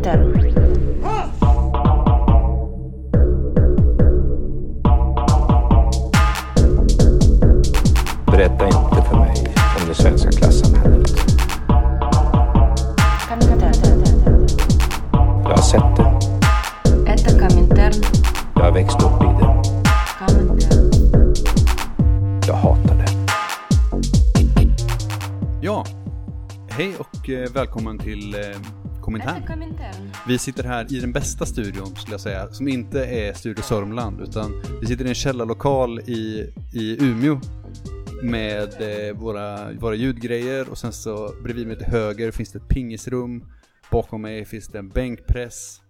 Winter. Berätta inte för mig om det svenska klassamhället. Jag har sett det. Jag har växt upp i det. Jag hatar det. Ja, hej och eh, välkommen till eh, Komintern. Vi sitter här i den bästa studion skulle jag säga, som inte är Studio Sörmland utan vi sitter i en källarlokal i, i Umeå med eh, våra, våra ljudgrejer och sen så bredvid mig till höger finns det ett pingisrum. Bakom mig finns det en bänkpress.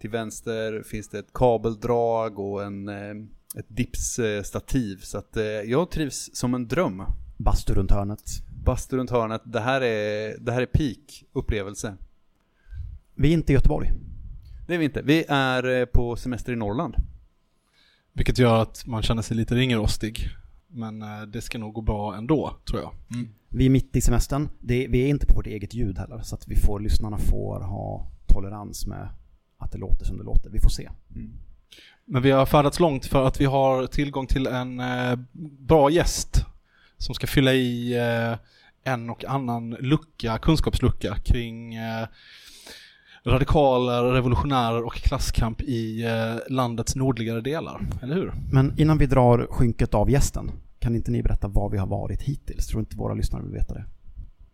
Till vänster finns det ett kabeldrag och en, eh, ett dipsstativ. Så att eh, jag trivs som en dröm. Bastu runt hörnet. Bastu runt hörnet, det här är, det här är peak upplevelse. Vi är inte i Göteborg. Det är vi inte. Vi är eh, på semester i Norrland. Vilket gör att man känner sig lite ringrostig. Men eh, det ska nog gå bra ändå, tror jag. Vi är mitt i semestern. Det, vi är inte på vårt eget ljud heller, så att vi får, lyssnarna får ha tolerans med att det låter som det låter. Vi får se. Men vi har färdats långt för att vi har tillgång till en eh, bra gäst som ska fylla i eh, en och annan lucka, kunskapslucka kring eh, radikaler, revolutionärer och klasskamp i eh, landets nordligare delar. Eller hur? Men innan vi drar skynket av gästen, kan inte ni berätta var vi har varit hittills? Tror inte våra lyssnare vill veta det?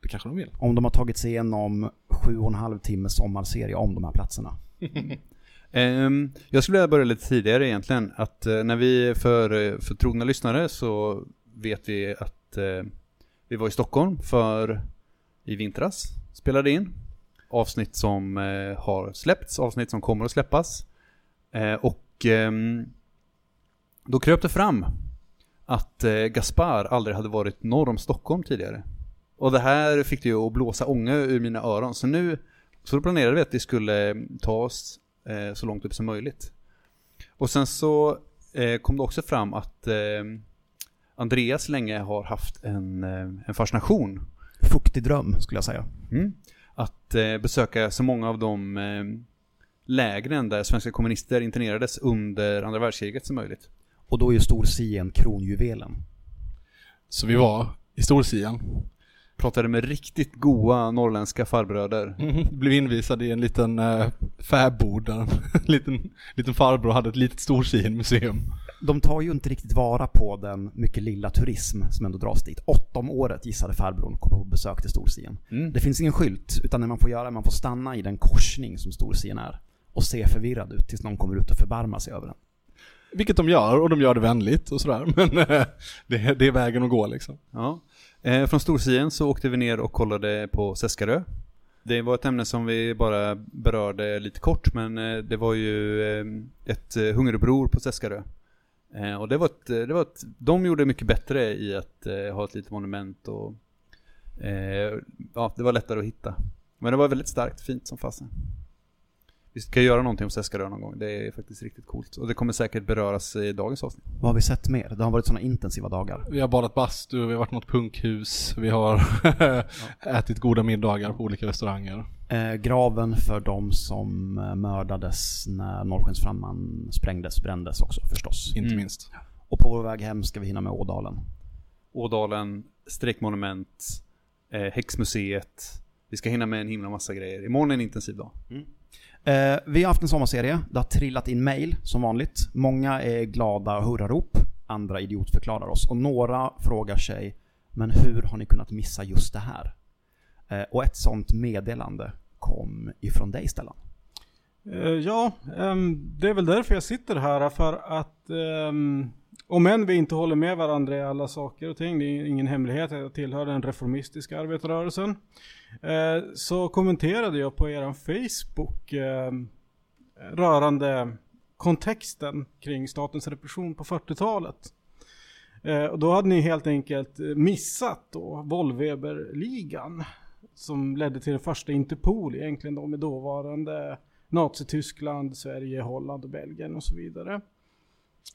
Det kanske de vill. Om de har tagit sig igenom sju och en halv timmes sommarserie om de här platserna. Ehm, jag skulle vilja börja lite tidigare egentligen. Att eh, när vi för, eh, för trogna lyssnare så vet vi att vi var i Stockholm för i vintras. Spelade in. Avsnitt som eh, har släppts, avsnitt som kommer att släppas. Eh, och ehm, då kröp det fram att eh, Gaspar aldrig hade varit norr om Stockholm tidigare. Och det här fick det ju att blåsa ånga ur mina öron. Så nu så då planerade vi att vi skulle ta oss så långt upp som möjligt. Och sen så kom det också fram att eh, Andreas länge har haft en, en fascination Fuktig dröm, skulle jag säga. mm, att eh, besöka så många av de eh, lägren där svenska kommunister internerades under andra världskriget som möjligt. Och då är ju Storsien kronjuvelen. Så vi var i Storsien. Pratade med riktigt goa norrländska farbröder. Blev invisad i en liten uh, fäbod där en liten, liten farbror hade ett litet Storsien-museum. De tar ju inte riktigt vara på den mycket lilla turism som ändå dras dit. Åtta om året gissade farbrorn komma på besök till Storsien. Mm. Det finns ingen skylt, utan det man får göra är att man får stanna i den korsning som Storsien är och se förvirrad ut tills någon kommer ut och förbarmar sig över den. Vilket de gör, och de gör det vänligt och sådär. Men eh, det, det är vägen att gå liksom. Ja. Eh, från Storsien så åkte vi ner och kollade på Seskarö. Det var ett ämne som vi bara berörde lite kort, men eh, det var ju eh, ett hungeruppror på Seskarö. Eh, och det var, ett, det var ett, de gjorde mycket bättre i att eh, ha ett litet monument och eh, ja, det var lättare att hitta. Men det var väldigt starkt, fint som fasen. Vi ska göra någonting om Seskarö någon gång, det är faktiskt riktigt coolt. Och det kommer säkert beröras i dagens avsnitt. Vad har vi sett mer? Det har varit sådana intensiva dagar. Vi har badat bastu, vi har varit något punkhus, vi har ätit goda middagar på olika restauranger. Eh, graven för de som eh, mördades när Norrskensflamman sprängdes, brändes också förstås. Inte Mm. minst. Och på vår väg hem ska vi hinna med Ådalen. Ådalen, Streckmonument, eh, Häxmuseet. Vi ska hinna med en himla massa grejer. Imorgon är en intensiv dag. Eh, vi har haft en sommarserie. Det har trillat in mail som vanligt. Många är glada och hurrarop. Andra idiotförklarar oss. Och några frågar sig, men hur har ni kunnat missa just det här? Eh, och ett sånt meddelande kom ifrån dig Stellan. Eh, Ja, ehm, det är väl därför jag sitter här. För att ehm, om än vi inte håller med varandra i alla saker och ting, det är ingen hemlighet att jag tillhör den reformistiska arbetarrörelsen. eh, så kommenterade jag på er Facebook eh, rörande kontexten kring statens repression på 40-talet. Eh, och då hade ni helt enkelt missat då Volveberligan som ledde till den första Interpol egentligen då med dåvarande Nazityskland, Sverige, Holland och Belgien och så vidare.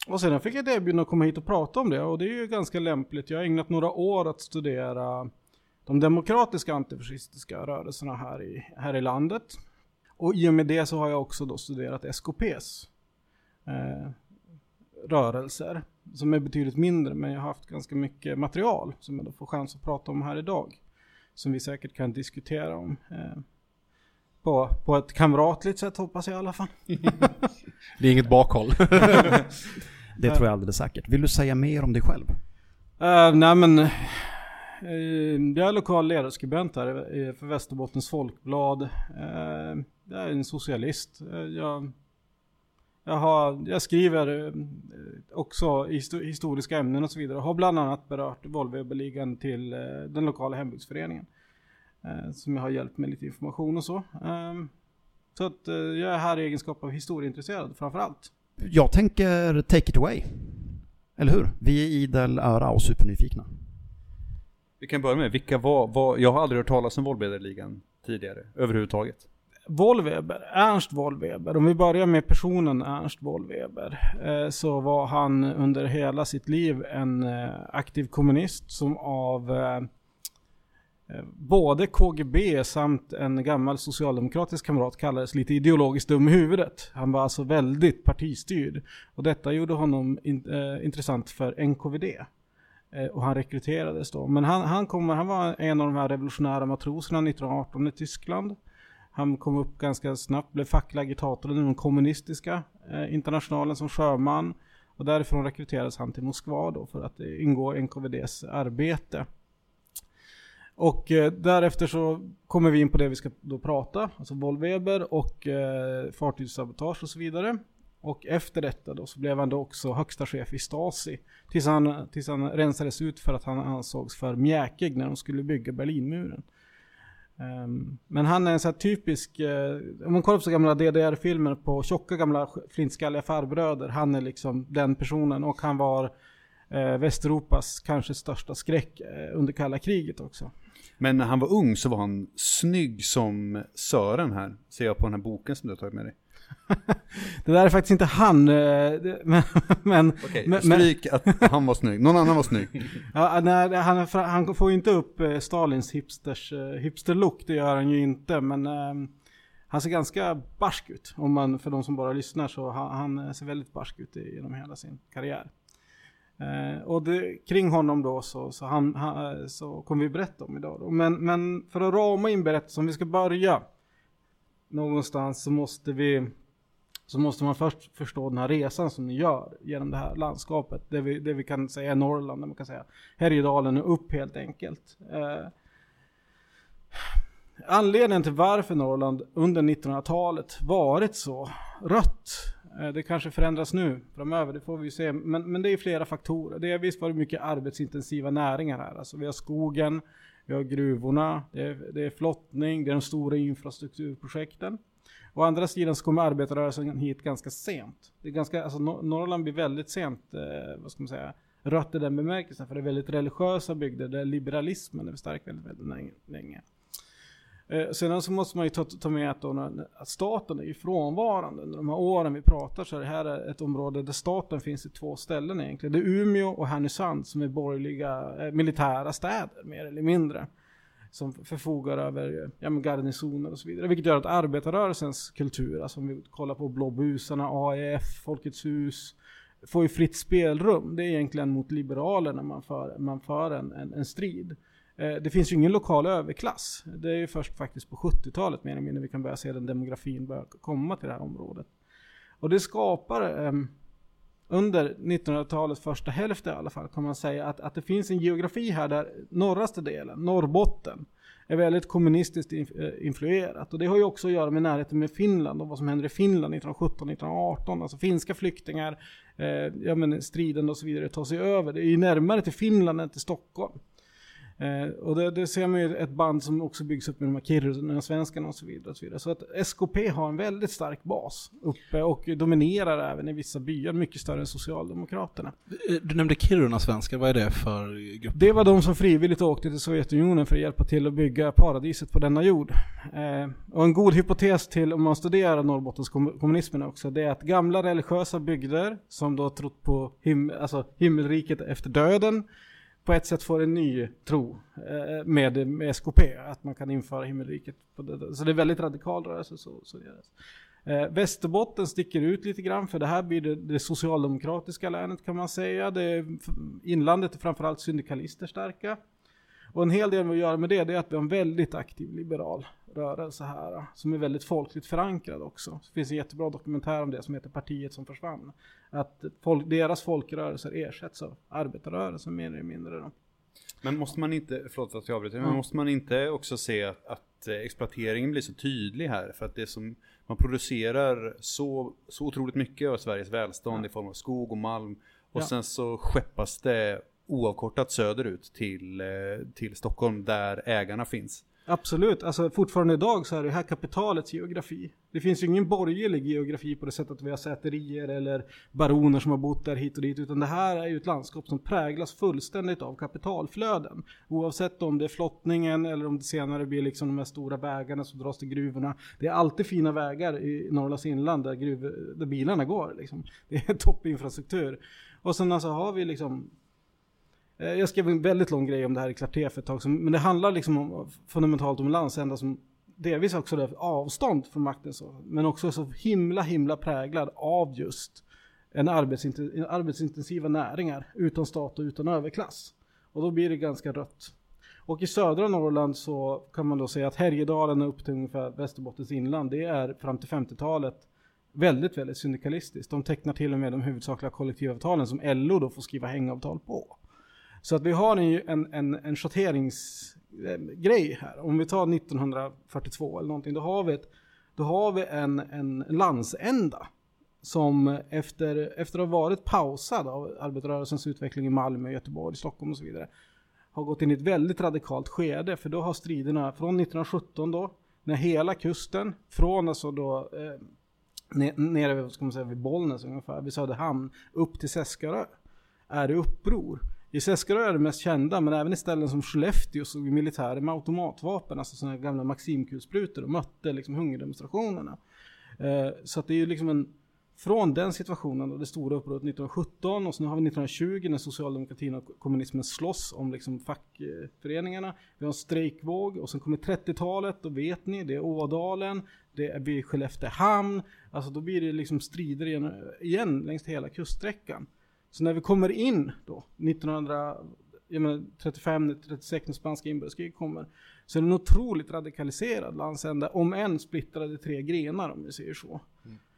Och sedan fick jag ett erbjudande att komma hit och prata om det och det är ju ganska lämpligt. Jag har ägnat några år att studera de demokratiska antifascistiska rörelserna här i, här i landet. och i och med det så har jag också då studerat SKPs eh, rörelser. Som är betydligt mindre men jag har haft ganska mycket material som jag då får chans att prata om här idag. Som vi säkert kan diskutera om. Eh, på, på ett kamratligt sätt hoppas jag i alla fall. Det är inget bakhåll. Det tror jag alldeles säkert. Vill du säga mer om dig själv? Uh, nej men, uh, jag är lokal ledarskribent här i- för Västerbottens Folkblad. Uh, jag är en socialist. Uh, jag, jag, har, jag skriver också histo- historiska ämnen och så vidare. Har bland annat berört Volvoöberligan till den lokala hembygdsföreningen. Uh, som jag har hjälpt med lite information och så. Um, så att uh, jag är här i egenskap av historieintresserad framför allt. Jag tänker take it away. Eller hur? Vi är idel öra och supernyfikna. Vi kan börja med, vilka var, var jag har aldrig hört talas om Volvederligan tidigare, överhuvudtaget. Wollweber, Ernst Wollweber, om vi börjar med personen Ernst Wollweber, eh, så var han under hela sitt liv en eh, aktiv kommunist som av eh, eh, Eh, både KGB samt en gammal socialdemokratisk kamrat kallades lite ideologiskt dum i huvudet. Han var alltså väldigt partistyrd. Och detta gjorde honom in, eh, intressant för NKVD. Eh, och han rekryterades då. Men han, han, kom, han var en av de här revolutionära matroserna 1918 i Tyskland. Han kom upp ganska snabbt, blev facklig agitator i den kommunistiska eh, internationalen som sjöman. Och därifrån rekryterades han till Moskva då för att ingå i NKVDs arbete. Och eh, därefter så kommer vi in på det vi ska då prata, alltså Volveber och eh, fartygssabotage och så vidare. Och efter detta då så blev han då också högsta chef i Stasi. Tills han, tills han rensades ut för att han ansågs för mjäkig när de skulle bygga Berlinmuren. Um, men han är en sån här typisk, uh, om man kollar på så gamla DDR-filmer på tjocka gamla flintskalliga farbröder. Han är liksom den personen och han var uh, Västeuropas kanske största skräck uh, under kalla kriget också. Men när han var ung så var han snygg som Sören här, ser jag på den här boken som du har tagit med dig. Det där är faktiskt inte han, eh, men, men, Okej, men, stryk att han var snygg. Någon annan var snygg. ja, nej, han, han får ju inte upp eh, Stalins hipsters, eh, hipster-look, det gör han ju inte, men ehm, han ser ganska barsk ut. Om man, för de som bara lyssnar så han, han ser väldigt barsk ut i- genom hela sin karriär. Eh, och det, kring honom då så, så, han, han, så kommer vi berätta om idag. Då. Men, men för att rama in berättelsen, om vi ska börja någonstans så måste vi så måste man först förstå den här resan som ni gör genom det här landskapet. Det vi, det vi kan säga är Norrland, det man kan säga Härjedalen och upp helt enkelt. Eh, anledningen till varför Norrland under 1900-talet varit så rött, Eh, det kanske förändras nu framöver, det får vi ju se. Men, men det är flera faktorer. Det är visst varit mycket arbetsintensiva näringar här. Alltså vi har skogen, vi har gruvorna, det är, det är flottning, det är de stora infrastrukturprojekten. Å andra sidan så kommer arbetarrörelsen hit ganska sent. Det är ganska, alltså Norrland blir väldigt sent, eh, vad ska man säga, rött i den bemärkelsen. För det är väldigt religiösa bygder där liberalismen är stark väldigt, väldigt länge- länge. Eh, sedan så måste man ju ta, ta med att, då, att staten är ju frånvarande. Under de här åren vi pratar så är det här ett område där staten finns i två ställen egentligen. Det är Umeå och Härnösand som är borgerliga eh, militära städer mer eller mindre som förfogar över ja, garnisoner och så vidare. Vilket gör att arbetarrörelsens kultur, alltså om vi kollar på blåbusarna, AEF, Folkets hus, får ju fritt spelrum. Det är egentligen mot liberalerna man för, man för en, en, en strid. Eh, det finns ju ingen lokal överklass. Det är ju först faktiskt på 70-talet mer eller mindre vi kan börja se den demografin börja komma till det här området. Och det skapar ehm, under 1900-talets första hälft i alla fall kan man säga att, att det finns en geografi här där norraste delen, Norrbotten, är väldigt kommunistiskt eh, influerat. Och det har ju också att göra med närheten med Finland och vad som händer i Finland 1917-1918. Alltså finska flyktingar, eh, ja men striden och så vidare tar sig över. Det är ju närmare till Finland än till Stockholm. Eh, och det, det ser man ju ett band som också byggs upp med de här Kiruna-svenskarna och så vidare. Och så, vidare. så att SKP har en väldigt stark bas uppe och dominerar även i vissa byar, mycket större än Socialdemokraterna. Eh, Du nämnde Kiruna-svenskar, vad är det för grupp? Det var de som frivilligt åkte till Sovjetunionen för att hjälpa till att bygga paradiset på denna jord. Eh, och en god hypotes till om man studerar Norrbottens kom- kommunismen också, det är att gamla religiösa bygder som då trott på him- alltså himmelriket efter döden, på ett sätt får en ny tro eh, med, med SKP, att man kan införa himmelriket. Det. Så det är väldigt radikal rörelse. Så, så det är. Eh, Västerbotten sticker ut lite grann för det här blir det, det socialdemokratiska länet kan man säga. Det är, inlandet är framförallt syndikalister starka. Och en hel del med att göra med det, det är att vi har en väldigt aktiv liberal rörelse här. Som är väldigt folkligt förankrad också. Det finns en jättebra dokumentär om det som heter Partiet som försvann. Att folk, deras folkrörelser ersätts av arbetarrörelsen mer eller mindre. Då. Men måste man inte, förlåt att jag avbryter, men Mm. måste man inte också se att, att eh, exploateringen blir så tydlig här? För att det som, man producerar så, så otroligt mycket av Sveriges välstånd i form av skog och malm. Och Ja. sen så skeppas det oavkortat söderut till, eh, till Stockholm där ägarna finns. Absolut, alltså fortfarande idag så är det här kapitalets geografi. Det finns ju ingen borgerlig geografi på det sättet att vi har säterier eller baroner som har bott där hit och dit. Utan det här är ju ett landskap som präglas fullständigt av kapitalflöden. Oavsett om det är flottningen eller om det senare blir liksom de här stora vägarna som dras till gruvorna. Det är alltid fina vägar i Norrlands inland där, gruv, där bilarna går. Liksom. Det är toppinfrastruktur. Och sen alltså har vi liksom Eh, jag skrev en väldigt lång grej om det här i Kvarter för ett tag sedan, men det handlar liksom om, fundamentalt om en landsända som delvis också är avstånd från makten, så, men också så himla himla präglad av just en arbetsintensiva näringar utan stat och utan överklass. Och då blir det ganska rött. Och i södra Norrland så kan man då säga att Härjedalen och upp till ungefär Västerbottens inland, det är fram till 50-talet väldigt, väldigt syndikalistiskt. De tecknar till och med de huvudsakliga kollektivavtalen som LO då får skriva hängavtal på. Så att vi har en, en, en, en schatteringsgrej här. Om vi tar 1942 eller någonting, då har vi, ett, då har vi en, en landsända som efter, efter att ha varit pausad av arbetarrörelsens utveckling i Malmö, Göteborg, Stockholm och så vidare, har gått in i ett väldigt radikalt skede. För då har striderna från 1917 då, när hela kusten, från alltså då eh, nere vid, ska man säga, vid Bollnäs ungefär, vid Söderhamn, upp till Seskarö, är det uppror. I Seskarö är det mest kända, men även i ställen som Skellefteå såg vi militärer med automatvapen, alltså sådana här gamla Maximkulsprutor och mötte liksom hungerdemonstrationerna. Eh, så att det är ju liksom en, från den situationen och det stora upproret 1917 och så nu har vi 1920 när socialdemokratin och kommunismen slåss om liksom fackföreningarna. Vi har en strejkvåg och sen kommer 30-talet, då vet ni, det är Ådalen, det är vid Skelleftehamn, alltså då blir det liksom strider igen, igen längs hela kuststräckan. Så när vi kommer in då, 1935-36 när spanska inbördeskriget kommer, så är det en otroligt radikaliserad landsända, om än splittrade tre grenar om vi säger så.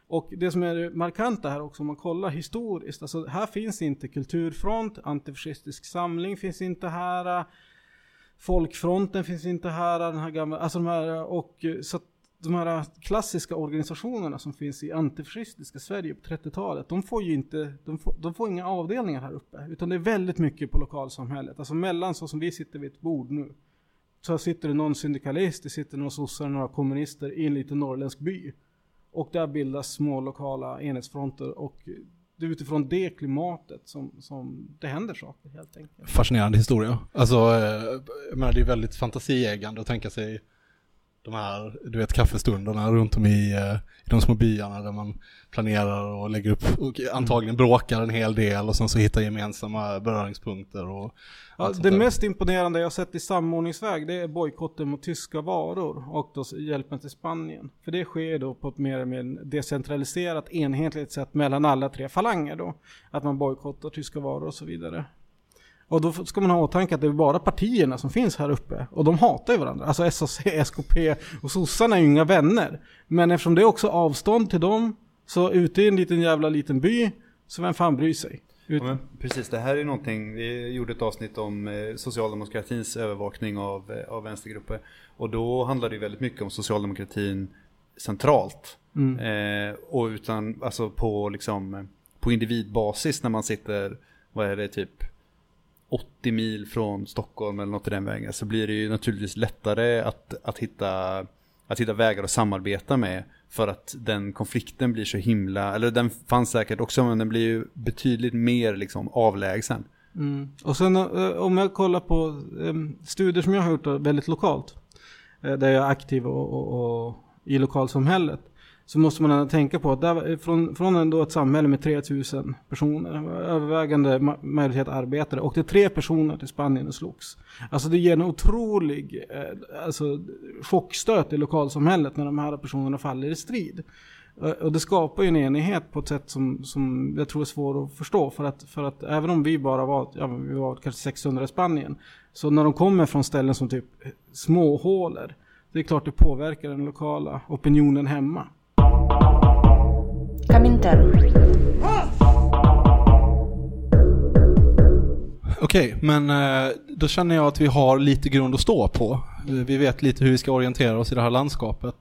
Och det som är det markanta här också, om man kollar historiskt, alltså här finns inte kulturfront, antifascistisk samling finns inte här, folkfronten finns inte här, den här gamla, alltså de här, och så att de här klassiska organisationerna som finns i antifascistiska Sverige på 30-talet, de får ju inte, de får, de får inga avdelningar här uppe, utan det är väldigt mycket på lokalsamhället. Alltså mellan så som vi sitter vid ett bord nu, så sitter det någon syndikalist, det sitter några sossar, några kommunister i en liten norrländsk by. Och där bildas små lokala enhetsfronter och det är utifrån det klimatet som, som det händer saker helt enkelt. Fascinerande historia. Alltså, eh, jag menar, det är väldigt fantasieggande att tänka sig de här, du vet, kaffestunderna runt om i, eh, i de små byarna där man planerar och lägger upp, och antagligen bråkar en hel del och sen så hittar gemensamma beröringspunkter och Ja, det mest imponerande jag sett i samordningsväg det är bojkotten mot tyska varor och då hjälpen till Spanien. För det sker då på ett mer eller mindre decentraliserat enhetligt sätt mellan alla tre falanger då. Att man bojkottar tyska varor och så vidare. Och då ska man ha i åtanke att det är bara partierna som finns här uppe. Och de hatar ju varandra. Alltså SAC, SKP och sossarna är ju inga vänner. Men eftersom det är också avstånd till dem, så ute i en liten jävla liten by, så vem fan bryr sig? Ut- Ja, precis, det här är någonting, vi gjorde ett avsnitt om eh, socialdemokratins övervakning av, eh, av vänstergrupper. Och då handlar det väldigt mycket om socialdemokratin centralt. Mm. Eh, och utan, alltså på liksom, eh, på individbasis när man sitter, vad är det, typ 80 mil från Stockholm eller något i den vägen. Så blir det ju naturligtvis lättare att, att, hitta, att hitta vägar att samarbeta med. För att den konflikten blir så himla, eller den fanns säkert också men den blir ju betydligt mer liksom avlägsen. Mm. Och sen eh, om jag kollar på ehm, studier som jag har gjort eh, väldigt lokalt. Eh, där jag är aktiv och, och, och i lokalsamhället så måste man ändå tänka på att där, från, från ändå ett samhälle med 3000 personer, övervägande majoritet arbetare, och det är tre personer till Spanien och slogs. Alltså det ger en otrolig eh, alltså, chockstöt i lokalsamhället när de här personerna faller i strid. Eh, och det skapar ju en enighet på ett sätt som, som jag tror är svår att förstå. För att, för att även om vi bara var, ja, vi var kanske 600 i Spanien. Så när de kommer från ställen som typ småhålor. Det är klart det påverkar den lokala opinionen hemma. Comintern. Okej, men eh, då känner jag att vi har lite grund att stå på. Vi vet lite hur vi ska orientera oss i det här landskapet.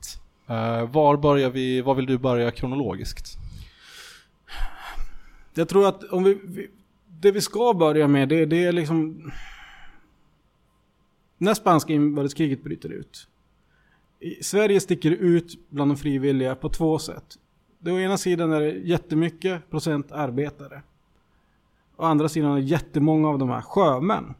Eh, Var börjar vi, var vill du börja kronologiskt? Jag tror att om vi, vi, det vi ska börja med det, det är liksom... När spanska inbördeskriget bryter ut. Sverige sticker ut bland de frivilliga på två sätt. Det å ena sidan är det jättemycket procent arbetare. Å andra sidan är det jättemånga av de här sjömän.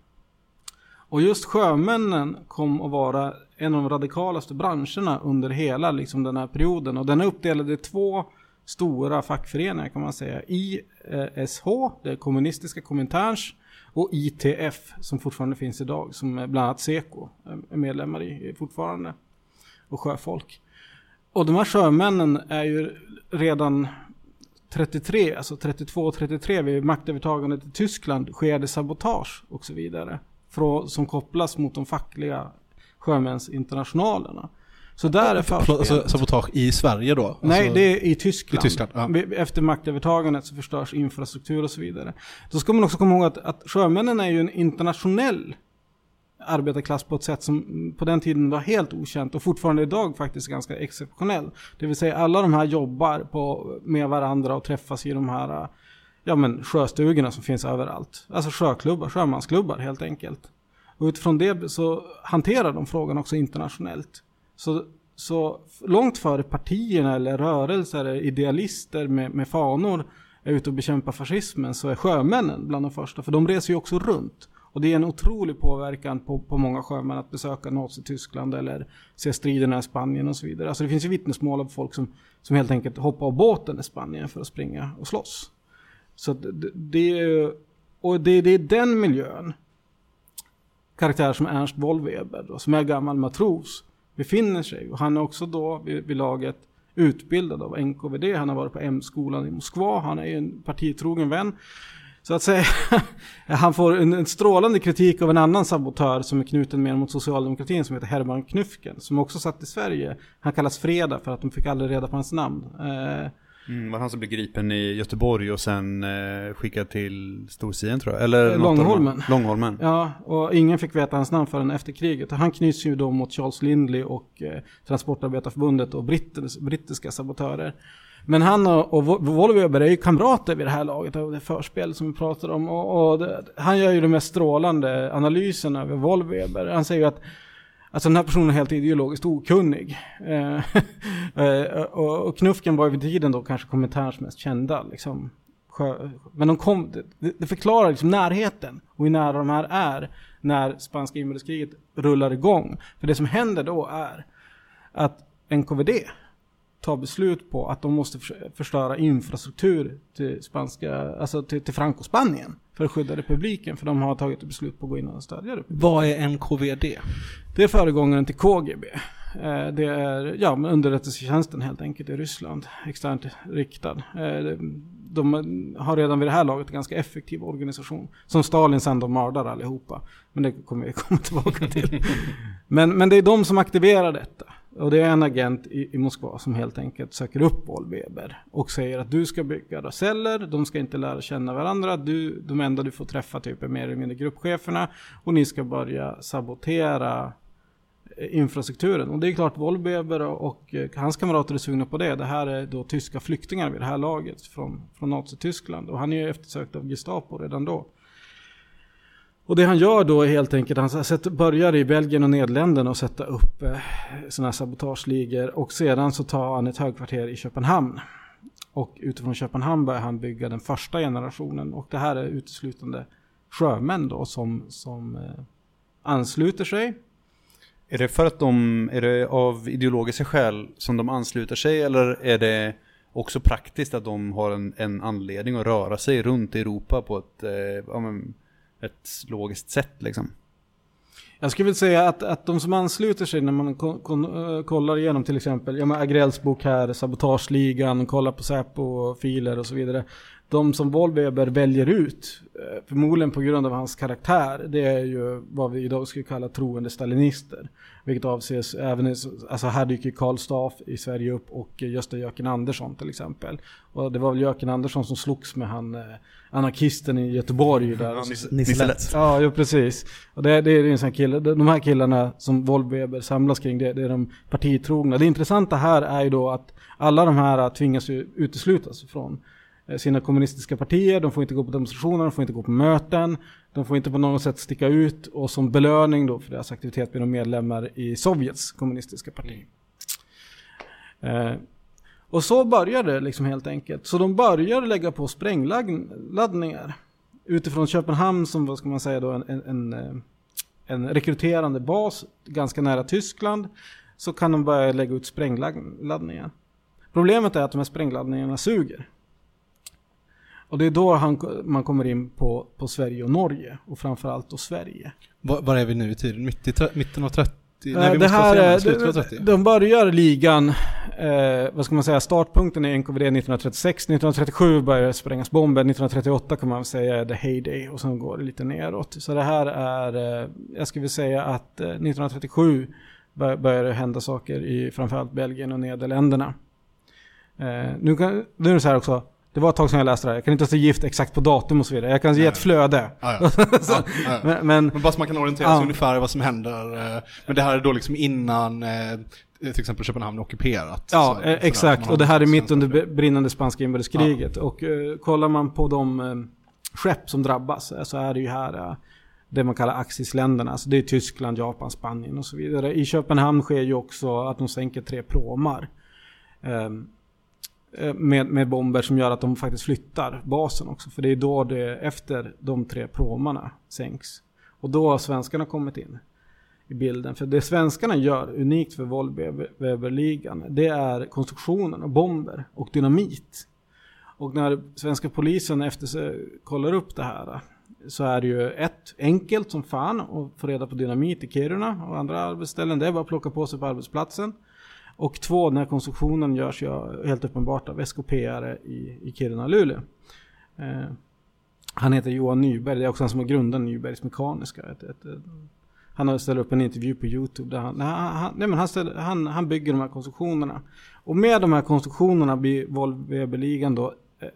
Och just sjömännen kom att vara en av de radikalaste branscherna under hela liksom, den här perioden. Och den är uppdelad i två stora fackföreningar kan man säga. ISH, det kommunistiska Kominterns, och ITF som fortfarande finns idag, som bland annat Seko är medlemmar i fortfarande. Och sjöfolk. Och de här sjömännen är ju redan 33, alltså 32 och 33 vid maktövertagandet i Tyskland sker det sabotage och så vidare. Från, som kopplas mot de fackliga sjömänsinternationalerna. Så där är Förlåt, alltså, sabotage i Sverige då? Alltså, Nej, det är i Tyskland. I Tyskland, ja. Efter maktövertagandet så förstörs infrastruktur och så vidare. Då ska man också komma ihåg att, att sjömännen är ju en internationell arbetarklass på ett sätt som på den tiden var helt okänt och fortfarande idag faktiskt ganska exceptionell. Det vill säga alla de här jobbar på, med varandra och träffas i de här ja, men, sjöstugorna som finns överallt. Alltså sjöklubbar, sjömansklubbar helt enkelt. Och utifrån det så hanterar de frågan också internationellt. Så, så långt före partierna eller rörelser idealister med, med fanor är ute och bekämpar fascismen så är sjömännen bland de första. För de reser ju också runt. Och det är en otrolig påverkan på, på många sjömän att besöka Nazityskland eller se striderna i Spanien och så vidare. Alltså det finns ju vittnesmål av folk som, som helt enkelt hoppar av båten i Spanien för att springa och slåss. Så det, det är och det, det är den miljön, karaktär som Ernst Wollweber då, som är gammal matros, befinner sig. Och han är också då vid, vid laget utbildad av NKVD. Han har varit på M-skolan i Moskva. Han är en partitrogen vän. Så att säga, han får en, en strålande kritik av en annan sabotör som är knuten mer mot socialdemokratin som heter Herman Knufken. Som också satt i Sverige. Han kallas Freda för att de fick aldrig reda på hans namn. Eh, Mm, var han som blev gripen i Göteborg och sen eh, skickad till Storsien tror jag? Eller Eh, Långholmen. Långholmen. Ja, och ingen fick veta hans namn förrän efter kriget. Han knyts ju då mot Charles Lindley och eh, Transportarbetarförbundet och brittis, brittiska sabotörer. Men han och, och Wo- är ju kamrater vid det här laget av det förspel som vi pratade om. Och, och det, han gör ju den mest strålande analysen över Wollweber. Han säger ju att Alltså den här personen är helt ideologiskt okunnig. Eh, eh och, och Knufken var ju vid tiden då kanske kommentarens mest kända liksom, men de kom, det förklarar liksom närheten och hur nära de här är när spanska inbördeskriget rullar igång. För det som händer då är att NKVD tar beslut på att de måste förs- förstöra infrastruktur till spanska, alltså till, till Franco-Spanien för att skydda republiken. För de har tagit ett beslut på att gå in och stödja republiken. Vad är NKVD? Det är föregångaren till KGB. Eh, Det är ja, underrättelsetjänsten helt enkelt i Ryssland. Externt riktad. Eh, De har redan vid det här laget en ganska effektiv organisation. Som Stalin sen då mördar allihopa. Men det kommer vi komma tillbaka till. Men, men det är de som aktiverar detta. Och det är en agent i, i Moskva som helt enkelt söker upp Wollweber. Och säger att du ska bygga celler, de ska inte lära känna varandra. Du, de enda du får träffa typ är mer eller mindre gruppcheferna. Och ni ska börja sabotera eh, infrastrukturen. Och det är klart Wollweber och, eh, hans kamrater är sugna på det. Det här är då tyska flyktingar vid det här laget från, från Nazityskland. Och han är ju eftersökt av Gestapo redan då. Och det han gör då är helt enkelt, han sätter, börjar i Belgien och Nederländerna och sätta upp eh, sådana här sabotageligor. Och sedan så tar han ett högkvarter i Köpenhamn. Och utifrån Köpenhamn börjar han bygga den första generationen. Och det här är uteslutande sjömän då som, som eh, ansluter sig. Är det för att de, är det av ideologiska skäl som de ansluter sig eller är det också praktiskt att de har en, en anledning att röra sig runt i Europa på ett, eh, ett logiskt sätt liksom? Jag skulle vilja säga att, att de som ansluter sig när man kon, kon, eh, kollar igenom till exempel, ja Agrells bok här, Sabotageligan, kollar på Säpo-filer och så vidare. De som Wollweber väljer ut, eh, förmodligen på grund av hans karaktär, det är ju vad vi idag skulle kalla troende stalinister. Vilket avses även, alltså här dyker Karl Staff i Sverige upp och Gösta Jöken Andersson till exempel. Och det var väl Jöken Andersson som slogs med han eh, anarkisten i Göteborg där. Lätt. Ja, jo, precis. Och det, det är en sån kille, de här killarna som Wollweber samlas kring, det, det är de partitrogna. Det intressanta här är ju då att alla de här tvingas ju uteslutas från Eh, sina kommunistiska partier, de får inte gå på demonstrationer, de får inte gå på möten, de får inte på något sätt sticka ut och som belöning då för deras aktivitet blir de medlemmar i Sovjets kommunistiska parti. Eh, och så börjar det liksom helt enkelt. Så de börjar lägga på sprängladdningar utifrån Köpenhamn som, vad ska man säga då, en, en, en, eh, en rekryterande bas ganska nära Tyskland så kan de börja lägga ut sprängladdningar. Problemet är att de här sprängladdningarna suger. Och det är då han, man kommer in på, på Sverige och Norge och framförallt då Sverige. Var, var är vi nu i tiden? Mitt i, mitten av 30? Eh, Nej, vi det måste vara här senare, är, slutet av de, 30. de börjar ligan, eh, vad ska man säga, startpunkten är NKVD 1936, 1937 börjar det sprängas bomber, 1938 kan man säga är the heyday och sen går det lite neråt. Så det här är, eh, jag skulle vilja säga att eh, 1937 bör, börjar det hända saker i framförallt Belgien och Nederländerna. Eh, nu, kan, nu är det så här också, det var ett tag sedan jag läste det här, jag kan inte säga gift exakt på datum och så vidare, jag kan ge ett flöde. Ja, ja. Ja, ja. Men, men Men bara så man kan orientera sig Ja. ungefär vad som händer. eh, Men det här är då liksom innan eh, till exempel Köpenhamn är ockuperat. Ja, Så- eh, exakt. Och det här är mitt under brinnande spanska inbördeskriget. Och eh, kollar man på de eh, skepp som drabbas så är det ju här eh, det man kallar Axisländerna. Alltså det är Tyskland, Japan, Spanien och så vidare. I Köpenhamn sker ju också att de sänker tre pråmar. eh, Eh, med, med bomber som gör att de faktiskt flyttar basen också. För det är då det, efter de tre pråmarna sänks. Och då har svenskarna kommit in i bilden. För det svenskarna gör unikt för Wollweberligan det är konstruktionen av bomber och dynamit. Och när svenska polisen efter sig kollar upp det här så är det ju ett enkelt som fan att få reda på dynamit i Kiruna och andra arbetsställen. Det är bara att plocka på sig på arbetsplatsen. Och två, den här konstruktionen görs ju helt uppenbart av SKP-are i, i Kiruna och Luleå. Eh, han heter Johan Nyberg, det är också han som har grundat Nybergs Mekaniska. Ett, ett, ett, han har ställt upp en intervju på YouTube där han, han, han, nej, men han, ställer, han, han bygger de här konstruktionerna. Och med de här konstruktionerna blir Volvo-Weberligan då, eh,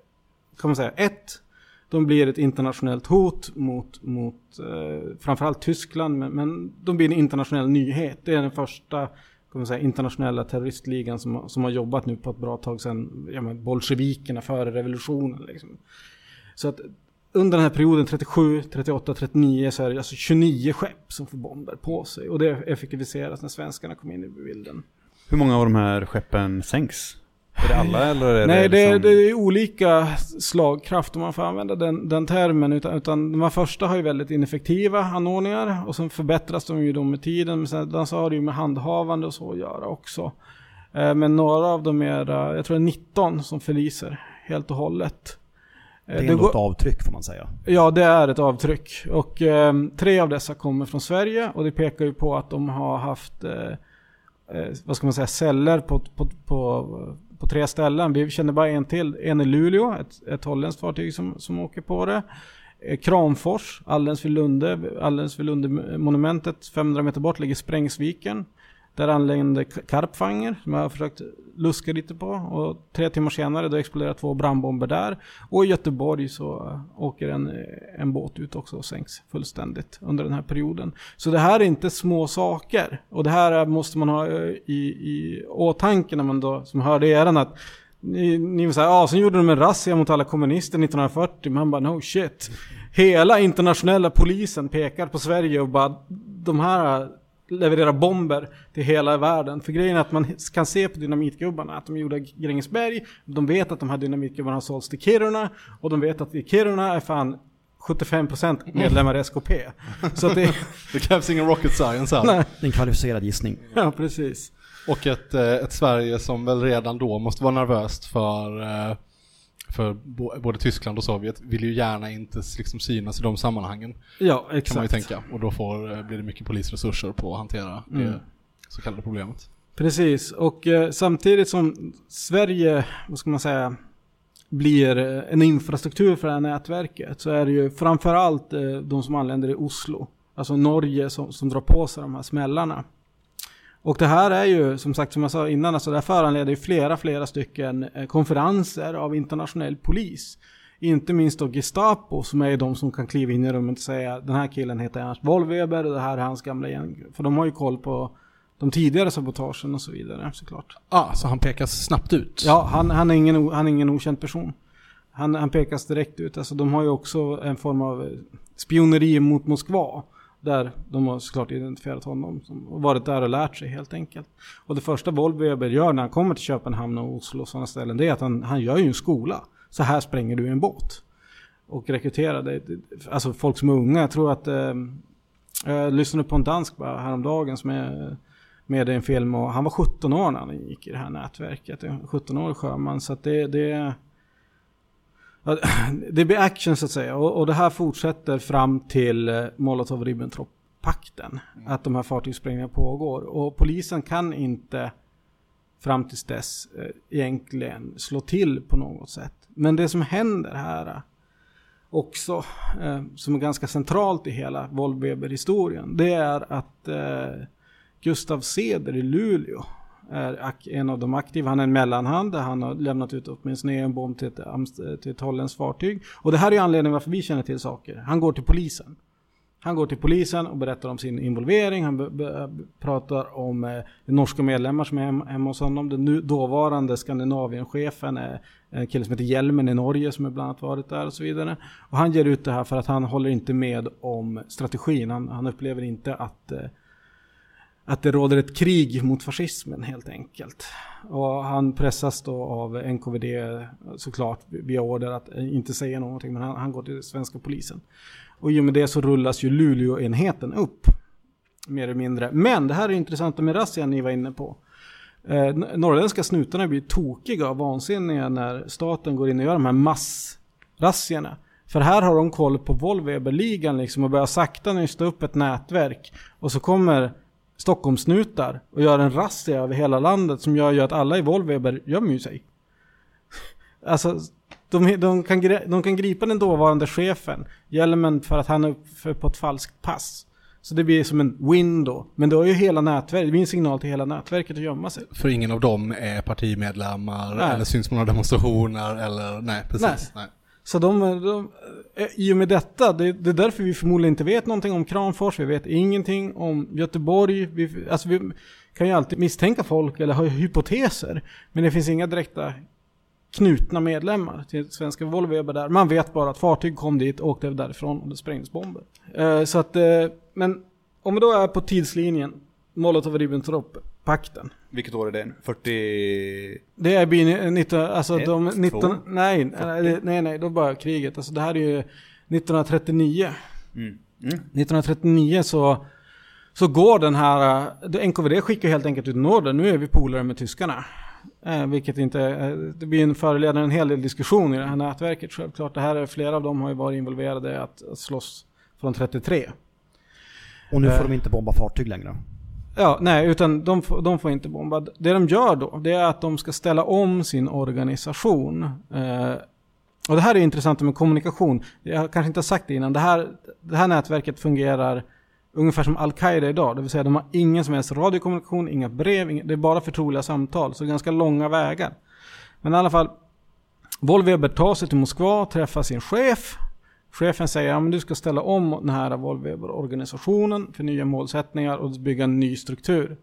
kan man säga, ett, de blir ett internationellt hot mot, mot eh, framförallt Tyskland, men, men de blir en internationell nyhet. Det är den första kommer säga, internationella terroristligan som, som har jobbat nu på ett bra tag sedan ja, bolsjevikerna före revolutionen. Liksom. Så att under den här perioden 37, 38, 39 så är det alltså 29 skepp som får bomber på sig. Och det effektiviseras när svenskarna kom in i bilden. Hur många av de här skeppen sänks? Är det alla eller är Nej, det, det, liksom... det är olika slagkraft om man får använda den, den termen. Utan, utan de här första har ju väldigt ineffektiva anordningar och sen förbättras de ju då med tiden. Men sen så har det ju med handhavande och så att göra också. Eh, Men några av dem är, eh, jag tror det är 19 som förliser helt och hållet. Eh, Det är det ändå går- ett avtryck får man säga. Ja, det är ett avtryck. Och eh, tre av dessa kommer från Sverige och det pekar ju på att de har haft, eh, eh, vad ska man säga, celler på, på, på, på tre ställen. Vi känner bara en till. En i Luleå, ett, ett holländskt fartyg som, som åker på det. Eh, Kramfors, alldeles vid Lunde, alldeles vid Lunde-monumentet, 500 meter bort ligger Sprängsviken. Där anlände Karpfanger som jag har försökt luska lite på. Och tre timmar senare då exploderar två brandbomber där. Och i Göteborg så eh, åker en, eh, en båt ut också och sänks fullständigt under den här perioden. Så det här är inte små saker. Och det här måste man ha eh, i, i åtanke när man då, som hörde eran att ni, ni var såhär, ja sen gjorde de en razzia mot alla kommunister 1940. Man bara, no shit. Hela internationella polisen pekar på Sverige och bara, de här levererar bomber till hela världen. För grejen är att man kan se på dynamitgubbarna att de i Grängesberg. De vet att de här dynamitgubbarna har sålts till Kiruna. Och de vet att i Kiruna är fan 75% medlemmar i SKP. Så att det, Det krävs ingen rocket science här. nej, Det är en kvalificerad gissning. ja precis. Och ett, eh, ett Sverige som väl redan då måste vara nervöst för, eh, för både Tyskland och Sovjet vill ju gärna inte liksom synas i de sammanhangen. Ja, Kan man ju exakt. tänka. Och då får, eh, blir det mycket polisresurser på att hantera Mm. det så kallade problemet. Precis, och eh, samtidigt som Sverige, vad ska man säga, blir eh, en infrastruktur för det här nätverket så är det ju framförallt eh, de som anländer i Oslo, alltså Norge som, som drar på sig de här smällarna. Och det här är ju, som sagt, som jag sa innan, alltså det här föranleder ju flera, flera stycken eh, konferenser av internationell polis. Inte minst då Gestapo som är ju de som kan kliva in i rummet och säga den här killen heter Ernst Wollweber och det här är hans gamla gäng. För de har ju koll på de tidigare sabotagen och så vidare såklart. Ah, så han pekas snabbt ut? Ja, han, han, är, ingen, han är ingen okänd person. Han, han pekas direkt ut. Alltså, de har ju också en form av eh, spioneri mot Moskva. Där de har såklart identifierat honom. Som varit där och lärt sig helt enkelt. Och det första Wollweber gör när han kommer till Köpenhamn och Oslo och sådana ställen. Det är att han, han gör ju en skola. Så här spränger du en båt. Och rekryterar det. Alltså folk som är unga. Jag tror att... Eh, jag lyssnade på en dansk bara häromdagen som är med i en film och han var 17 år när han gick i det här nätverket. En 17-årig sjöman. Så att det, det, det blir action så att säga. Och, och det här fortsätter fram till eh, Molotov-Ribbentrop-pakten. Att de här fartygssprängningarna pågår. Och polisen kan inte fram tills dess eh, egentligen slå till på något sätt. Men det som händer här eh, också, som är ganska centralt i hela Wollweber-historien, det är att Gustav Ceder i Luleå är en av de aktiva. Han är en mellanhand. där Han har lämnat ut åtminstone en bomb till ett, till ett holländskt fartyg. Och det här är anledningen varför vi känner till saker. Han går till polisen. Han går till polisen och berättar om sin involvering. Han pratar om eh, norska medlemmar som är hem- hemma hos honom. Den nu dåvarande Skandinavienchefen är en kille som heter Hjelmen i Norge som är bland annat varit där och så vidare. Och han ger ut det här för att han håller inte med om strategin. Han, han upplever inte att eh, att det råder ett krig mot fascismen helt enkelt. Och han pressas då av NKVD såklart via order att inte säga någonting men han, han går till svenska polisen. Och i och med det så rullas ju Luleåenheten upp. Mer eller mindre. Men det här är intressant med razzian ni var inne på. Eh, norrländska snutarna blir tokiga och vansinniga när staten går in och gör de här massrazziorna. För här har de koll på Volvo liksom och börjar sakta nysta upp ett nätverk. Och så kommer Stockholmssnutar och gör en razzia över hela landet som gör ju att alla i Wollweber gömmer ju sig. Alltså, de, de, kan, de kan gripa den dåvarande chefen, Hjelmen, för att han är uppe på ett falskt pass. Så det blir som en win då. Men då är ju hela nätverket, det blir en signal till hela nätverket att gömma sig. För ingen av dem är partimedlemmar Nej. eller syns på några demonstrationer eller nej precis. Nej. Så de, de, eh, i och med detta, det, det är därför vi förmodligen inte vet någonting om Kramfors, vi vet ingenting om Göteborg. Vi, alltså vi kan ju alltid misstänka folk eller ha hypoteser. Men det finns inga direkta knutna medlemmar till svenska Volvo där. Man vet bara att fartyg kom dit, åkte därifrån och det sprängdes bomber. Eh, så att, eh, men om vi då är på tidslinjen, Molotov-Ribbentrop-pakten. Vilket år är det? 40... Det är blir 19, alltså Ett, de, 19, två, nej, nej, nej, nej, då börjar kriget. Alltså det här är ju 1939. Mm. Mm. 1939 så, så går den här, eh, NKVD skickar helt enkelt ut en order, nu är vi polare med tyskarna. Eh, vilket inte, eh, det blir en föreledare en hel del diskussion i det här nätverket självklart. Det här är, flera av dem har ju varit involverade i att, att slåss från 33. Och nu Eh. får de inte bomba fartyg längre. Ja, nej, utan de, får- de får inte bomba. Det de gör då, det är att de ska ställa om sin organisation. Eh, och det här är intressant med kommunikation. Jag kanske inte har sagt det innan. Det här, det här nätverket fungerar ungefär som Al-Qaida idag. Det vill säga de har ingen som helst radiokommunikation, inga brev, inga, det är bara förtroliga samtal. Så det är ganska långa vägar. Men i alla fall, Wollweber tar sig till Moskva, träffar sin chef. Chefen säger att du ska ställa om den här Volvo-organisationen för nya målsättningar och bygga en ny struktur.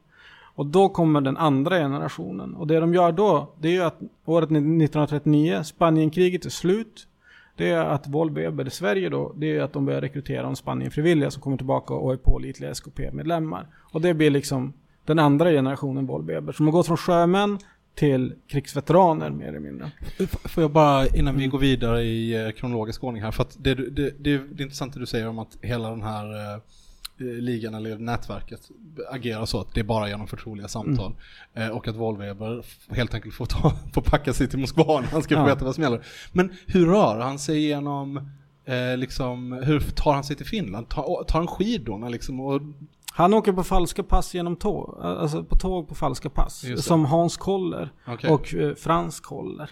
Och då kommer den andra generationen. Och det de gör då, det är ju att året 1939, Spanienkriget är slut. Det är att Volvo i Sverige då, det är att de börjar rekrytera de Spanienfrivilliga som kommer tillbaka och är pålitliga SKP-medlemmar. Och det blir liksom den andra generationen Volvo Som har gått från sjömän till krigsveteraner mer eller mindre. Får jag bara, innan vi går vidare i eh, kronologisk ordning här, för att det, det, det, det är intressant det du säger om att hela den här eh, eh, ligan eller nätverket agerar så att det är bara genom förtroliga samtal. Eh, och att f- helt enkelt får, ta, får packa sig till Moskva när han ska få Ja. veta vad som gäller. Men hur rör han sig genom, eh, liksom, hur tar han sig till Finland? Tar, tar han skidorna liksom? Och, Han åker på falska pass genom tåg, alltså på tåg på falska pass. Som Hans Koller Okej. och eh, Frans Koller.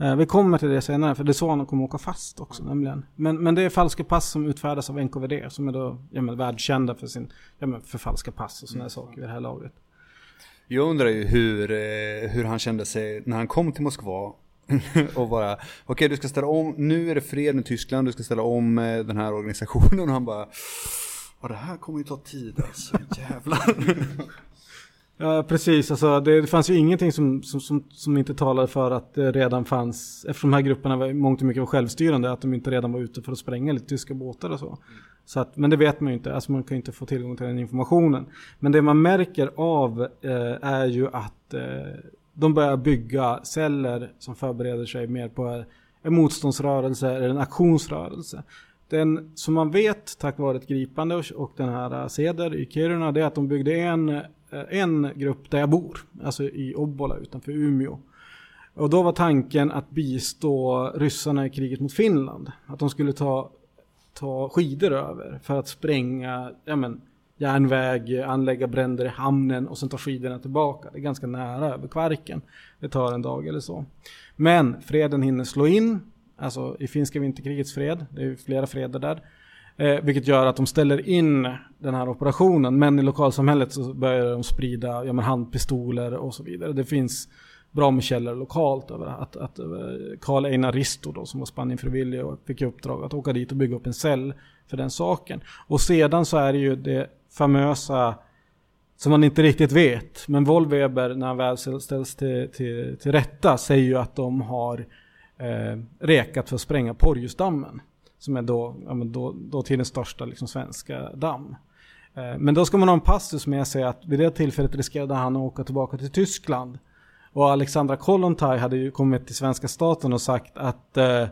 Eh, vi kommer till det senare, för det är så han kommer åka fast också nämligen. Men, men det är falska pass som utfärdas av NKVD, som är då ja, men, världskända för, sin, ja, men, för falska pass och sådana Mm. saker vid det här laget. Jag undrar ju hur, eh, hur han kände sig när han kom till Moskva och bara, okej du ska ställa om, nu är det fred med Tyskland, du ska ställa om eh, den här organisationen och han bara, ja det här kommer ju ta tid alltså, jävlar. Ja, precis. Alltså, det, det fanns ju ingenting som, som, som, som inte talade för att det redan fanns, eftersom de här grupperna var mångt och mycket var självstyrande, att de inte redan var ute för att spränga lite tyska båtar och så. så att, men det vet man ju inte, alltså man kan ju inte få tillgång till den informationen. Men det man märker av eh, är ju att eh, de börjar bygga celler som förbereder sig mer på en motståndsrörelse eller en aktionsrörelse. Den som man vet tack vare ett gripande och, och den här äh, Ceder i Kiruna det är att de byggde en, äh, en grupp där jag bor, alltså i Obbola utanför Umeå. Och då var tanken att bistå ryssarna i kriget mot Finland. Att de skulle ta, ta skidor över för att spränga ja men, järnväg, anlägga bränder i hamnen och sen ta skidorna tillbaka. Det är ganska nära över Kvarken. Det tar en dag eller så. Men freden hinner slå in, alltså i finska vinterkrigets fred, det är flera freder där. Eh, vilket gör att de ställer in den här operationen. Men i lokalsamhället så börjar de sprida ja, men handpistoler och så vidare. Det finns bra med källor lokalt över att, att eh, Karl Einar Risto då, som var Spanienfrivillig och fick i uppdrag att åka dit och bygga upp en cell för den saken. Och sedan så är det ju det famösa som man inte riktigt vet. Men Volveber när han väl ställs till, till, till rätta säger ju att de har eh, rekat för att spränga Porjusdammen. Som är då, ja, men då, då till den största liksom, svenska damm. Eh, men då ska man ha en passus med sig att vid det tillfället riskerade han att åka tillbaka till Tyskland. Och Alexandra Kollontaj hade ju kommit till svenska staten och sagt att eh,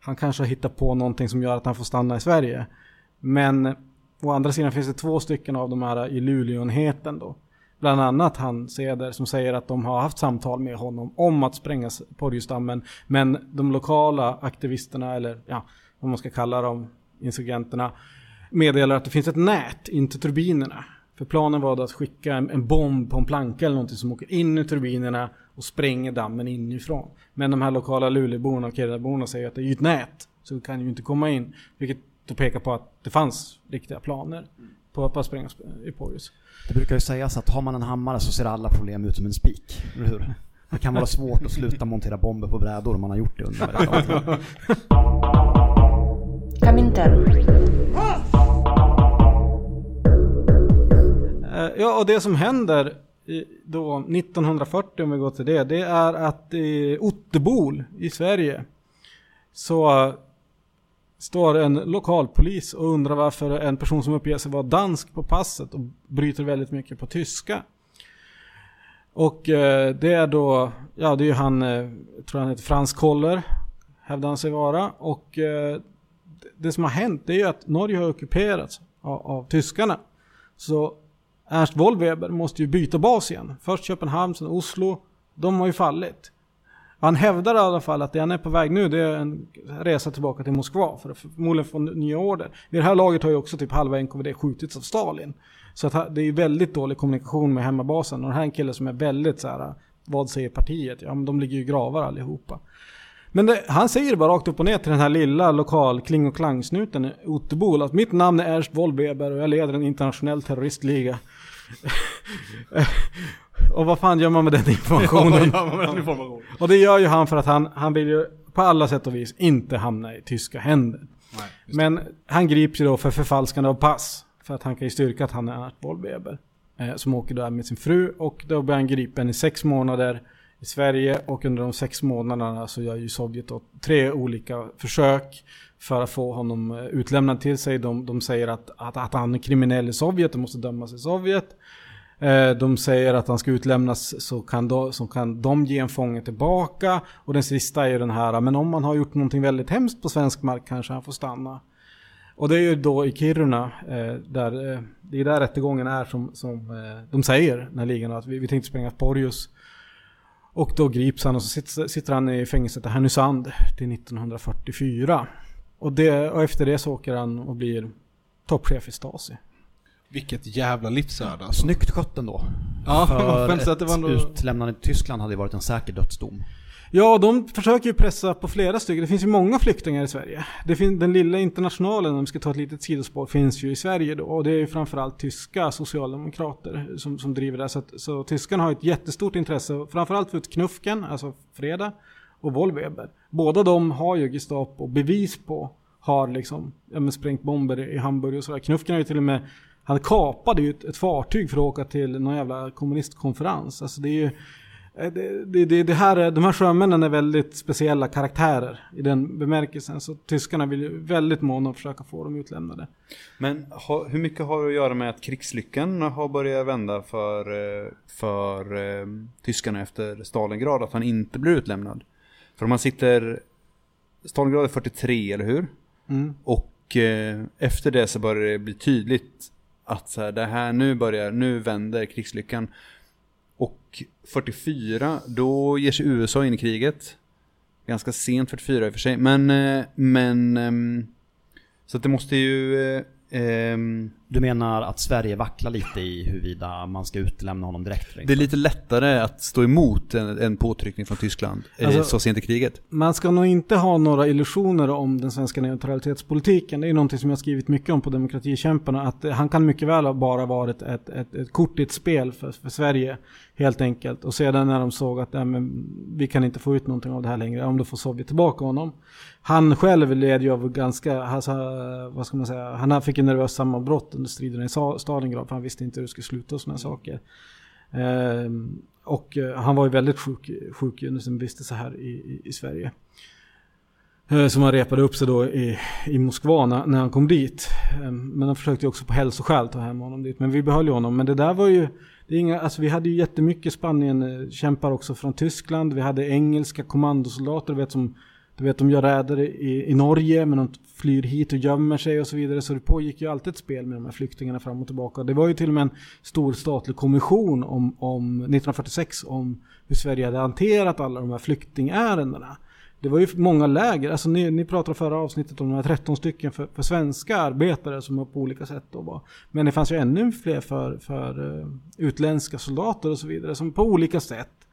han kanske har hittat på någonting som gör att han får stanna i Sverige. Men å andra sidan finns det två stycken av de här i Luleåenheten då. Bland annat han Ceder som säger att de har haft samtal med honom om att spränga Porjusdammen. Men de lokala aktivisterna, eller ja, vad man ska kalla dem, insurgenterna, meddelar att det finns ett nät in till turbinerna. För planen var då att skicka en, en bomb på en planka eller någonting som åker in i turbinerna och spränger dammen inifrån. Men de här lokala Luleåborna och Kirunaborna säger att det är ju ett nät, så vi kan ju inte komma in. Vilket då pekar på att det fanns riktiga planer på, på att spränga i Porjus. Det brukar ju sägas att har man en hammare så ser alla problem ut som en spik. Eller hur? Det kan vara svårt att sluta montera bomber på brädor om man har gjort det under. Eh, Ja, och det som händer då 1940, om vi går till det, det är att i Ottebol i Sverige så står en lokalpolis och undrar varför en person som uppger sig vara dansk på passet och bryter väldigt mycket på tyska. Och eh, det är då, ja det är ju han, eh, jag tror han heter Frans Koller, hävdar han sig vara. Och eh, det- det som har hänt det är ju att Norge har ockuperats av, av tyskarna. Så Ernst Wollweber måste ju byta bas igen. Först Köpenhamn, sen Oslo. De har ju fallit. Han hävdar i alla fall att det han är på väg nu det är en resa tillbaka till Moskva för att förmodligen få nya order. Vid det här laget har ju också typ halva NKVD skjutits av Stalin. Så att det är ju väldigt dålig kommunikation med hemmabasen. Och det här är en kille som är väldigt så här, vad säger partiet? Ja men de ligger ju i gravar allihopa. Men det, han säger det bara rakt upp och ner till den här lilla lokal kling och klangsnuten i att mitt namn är Ernst Wollweber och jag leder en internationell terroristliga. och vad fan gör man med den informationen? Och det gör ju han för att han, han vill ju på alla sätt och vis inte hamna i tyska händer. Men han grips ju då för förfalskande av pass. För att han kan ju styrka att han är Ernst Wollweber. Eh, som åker där med sin fru och då blir han gripen i sex månader i Sverige och under de sex månaderna så gör ju Sovjet då tre olika försök för att få honom eh, utlämnad till sig. De, de säger att, att, att han är kriminell i Sovjet och måste dömas i Sovjet. Eh, de säger att han ska utlämnas så kan, de, så kan de ge en fånge tillbaka. Och den sista är ju den här, men om man har gjort någonting väldigt hemskt på svensk mark kanske han får stanna. Och det är ju då i Kiruna, eh, där, eh, det är där rättegången är som, som de säger, när ligan, att vi, vi tänkte spränga Porjus. Och då grips han och så sitter, sitter han i fängelset i Härnösand till 1944. Och, det, och efter det så åker han och blir toppchef i Stasi. Vilket jävla livsöde alltså. Snyggt skött ändå. Ja, För att det var ändå... utlämnande till Tyskland hade ju varit en säker dödsdom. Ja, de försöker ju pressa på flera stycken. Det finns ju många flyktingar i Sverige. Det fin- den lilla internationalen, om vi ska ta ett litet sidospår, finns ju i Sverige då. Och det är ju framförallt tyska socialdemokrater som, som driver det. Så, att, så tyskarna har ett jättestort intresse, framförallt för Knufken, alltså Freda, och Wollweber. Båda de har ju Gestapo bevis på, har liksom ja, sprängt bomber i Hamburg och sådär. Knufken har ju till och med, han kapade ju ett, ett fartyg för att åka till någon jävla kommunistkonferens. Alltså det är ju Eh, det, det, det, här, är- de här sjömännen är väldigt speciella karaktärer i den bemärkelsen. Så tyskarna vill ju väldigt måna att försöka få dem utlämnade. Men ha, hur mycket har det att göra med att krigslyckan har börjat vända för, eh, för eh, tyskarna efter Stalingrad? Att han inte blir utlämnad? För om man sitter... Stalingrad är 43, eller hur? Mm. Och eh, efter det så börjar det bli tydligt att så här, det här nu börjar, nu vänder krigslyckan. Och 44, då ger sig USA in i kriget. Ganska sent 44 i och för sig, men, eh, men ehm, så att det måste ju eh, ehm, du menar att Sverige vacklar lite i huruvida man ska utlämna honom direkt? det är lite lättare att stå emot en, en påtryckning från Tyskland eh, Alltså- så sent i kriget. Man ska nog inte ha några illusioner om den svenska neutralitetspolitiken. Det är någonting som jag har skrivit mycket om på Demokratikämparna. Att han kan mycket väl ha bara varit ett, ett, ett kort i ett spel för, för Sverige. Helt enkelt. Och sedan när de såg att nej, men, vi kan inte få ut någonting av det här längre. Om då får Sovjet tillbaka honom. Han själv led ju av ganska, alltså, vad ska man säga, han fick en nervös sammanbrott under striderna i Stalingrad. För han visste inte hur det skulle sluta och sådana saker. Ehm, och eh, han var ju väldigt sjuk, sjuk under sin vistelse här i, i, i Sverige. Eh, Som han repade upp sig då i, i Moskva när, när han kom dit. Ehm, Men han försökte ju också på hälsoskäl ta hem honom dit. Men vi behöll ju honom. Men det där var ju, det är inga, alltså vi hade ju jättemycket Spanien-kämpar också från Tyskland. Vi hade engelska kommandosoldater, vet som du vet, de gör räder i, i Norge, men de flyr hit och gömmer sig och så vidare. Så det pågick ju alltid ett spel med de här flyktingarna fram och tillbaka. Det var ju till och med en stor statlig kommission om, om 1946 om hur Sverige hade hanterat alla de här flyktingärendena. Det var ju många läger, alltså ni, ni pratade förra avsnittet om de här 13 stycken för, för svenska arbetare som var på olika sätt då var. Men det fanns ju ännu fler för, för eh, utländska soldater och så vidare som på olika sätt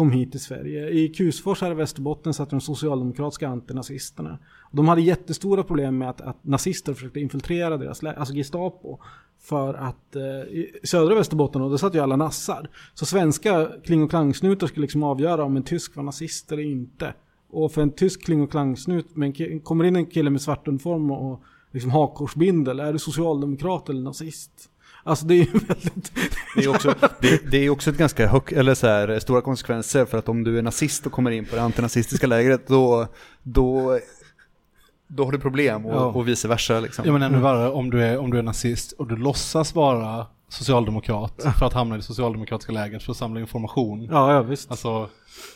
kom hit till Sverige. I Kusfors här i Västerbotten satt de socialdemokratiska antinazisterna. De hade jättestora problem med att, att nazister försökte infiltrera deras läger, alltså Gestapo. För att eh, i södra Västerbotten, och där satt ju alla nassar. Så svenska kling och klangsnutar skulle liksom avgöra om en tysk var nazist eller inte. Och för en tysk kling och klangsnut, men kommer in en kille med svart uniform och, och liksom hakkorsbindel, är du socialdemokrat eller nazist? Alltså det är ju väldigt... Det är också, det, det är också ett ganska hög, eller så här, stora konsekvenser för att om du är nazist och kommer in på det antinazistiska lägret då, då, då har du problem och, Ja. och vice versa liksom. Ja men ännu värre om du, är, om du är nazist och du låtsas vara socialdemokrat för att hamna i det socialdemokratiska lägret för att samla information. Ja, ja visst. Alltså,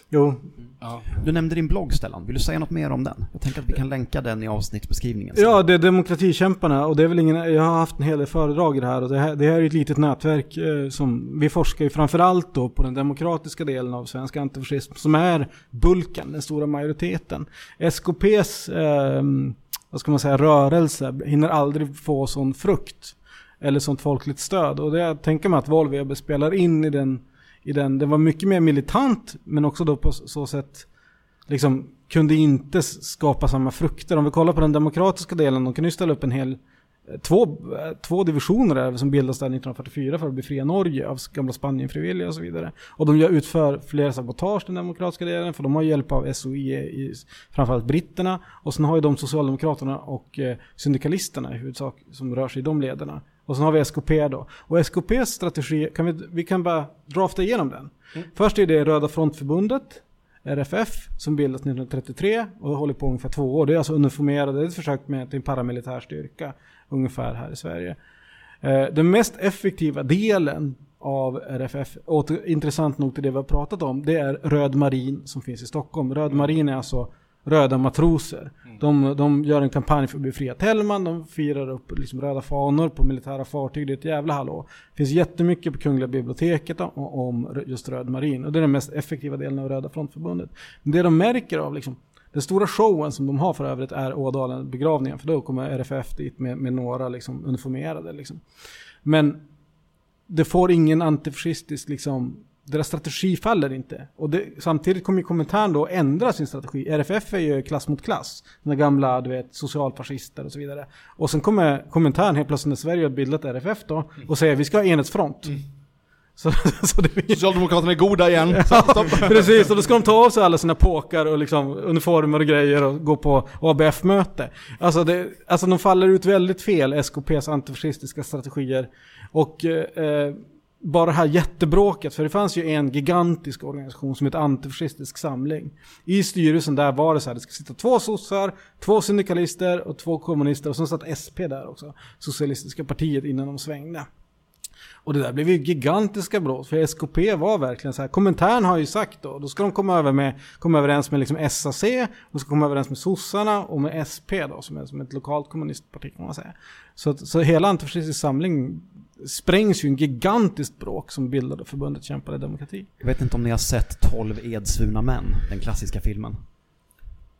Jo, ja. Du nämnde din blogg Stellan, vill du säga något mer om den? Jag tänker att vi kan länka den i avsnittsbeskrivningen. sen. Ja, det är demokratikämparna och det är väl ingen, jag har haft en hel del föredrag i det här och det här, det här är ett litet nätverk eh, som vi forskar ju framförallt då på den demokratiska delen av svensk antifascism som är bulken, den stora majoriteten. SKPs, eh, vad ska man säga, rörelse hinner aldrig få sån frukt eller sånt folkligt stöd och det jag tänker mig att Volvo spelar in i den, i den, den var mycket mer militant men också då på så sätt liksom kunde inte skapa samma frukter. Om vi kollar på den demokratiska delen, de kunde ju ställa upp en hel eh, Två, eh, två divisioner där som bildas där 1944 för att befria Norge av gamla Spanienfrivilliga och så vidare. Och de utför flera sabotage den demokratiska delen för de har hjälp av SOI, i, framförallt britterna. Och sen har ju de socialdemokraterna och eh, syndikalisterna i huvudsak som rör sig i de lederna. Och sen har vi SKP då. Och SKPs strategi, kan vi, vi kan bara drafta igenom den. Först är det Röda frontförbundet, RFF, som bildas 1933 och håller på ungefär två år. Det är alltså uniformerade, det är ett försök med en paramilitär styrka ungefär här i Sverige. Eh, Den mest effektiva delen av RFF, åter, intressant nog till det vi har pratat om, det är Röd Marin som finns i Stockholm. Röd Marin är alltså röda matroser. De, de gör en kampanj för att befria Tellman, de firar upp liksom röda fanor på militära fartyg, det är ett jävla hallå. Det finns jättemycket på Kungliga biblioteket om, om just Röd Marin och det är den mest effektiva delen av Röda frontförbundet. Men det de märker av liksom, den stora showen som de har för övrigt är Ådalen begravningen, för då kommer RFF dit med, med några liksom uniformerade. Liksom. Men det får ingen antifascistisk liksom, deras strategi faller inte. Och det, samtidigt kommer kommentaren då ändra sin strategi. RFF är ju klass mot klass. De gamla, du vet, socialfascister och så vidare. Och sen kommer kommentaren helt plötsligt när Sverige har bildat RFF då och säger vi ska ha enhetsfront. Så, så det. Socialdemokraterna är goda igen. Ja, precis, och då ska de ta av sig alla sina påkar och liksom uniformer och grejer och gå på ABF-möte. Alltså, det, alltså de faller ut väldigt fel, SKPs antifascistiska strategier. Och eh, bara det här jättebråket, för det fanns ju en gigantisk organisation som hette Antifascistisk Samling. I styrelsen där var det så här, det ska sitta två sossar, två syndikalister och två kommunister och sen satt SP där också. Socialistiska partiet innan de svängde. Och det där blev ju gigantiska bråk, för SKP var verkligen så här. Kommentaren har ju sagt då, då ska de komma, över med, komma överens med liksom SAC, de ska komma överens med sossarna och med SP då, som är som ett lokalt kommunistparti kan man säga. Så, att, så hela Antifascistisk Samling sprängs ju en gigantiskt bråk som bildade förbundet Kämpade Demokrati. Jag vet inte om ni har sett 12 edsvurna män, den klassiska filmen.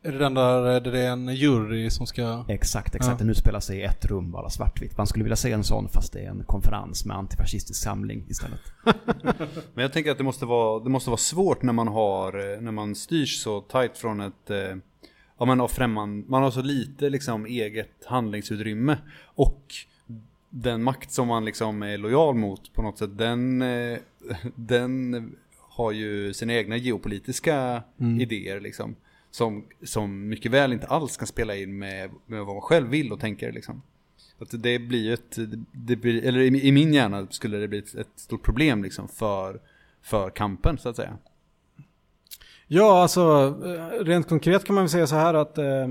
Är det den där, där det är en jury som ska... Exakt, exakt. Ja. Den utspelar sig i ett rum, bara svartvitt. Man skulle vilja se en sån fast det är en konferens med antifascistisk samling istället. Men jag tänker att det måste vara, det måste vara svårt när man har, eh, när man styrs så tajt från ett, eh, ja men av främmande, man har så lite liksom eget handlingsutrymme. Och den makt som man liksom är lojal mot på något sätt, den, eh, den har ju sina egna geopolitiska idéer liksom. Som, som mycket väl inte alls kan spela in med, med vad man själv vill och tänker liksom. Att det blir ju ett, det blir, eller i, i min hjärna skulle det bli ett, ett stort problem liksom för, för kampen så att säga. Ja, alltså eh, rent konkret kan man väl säga så här att eh,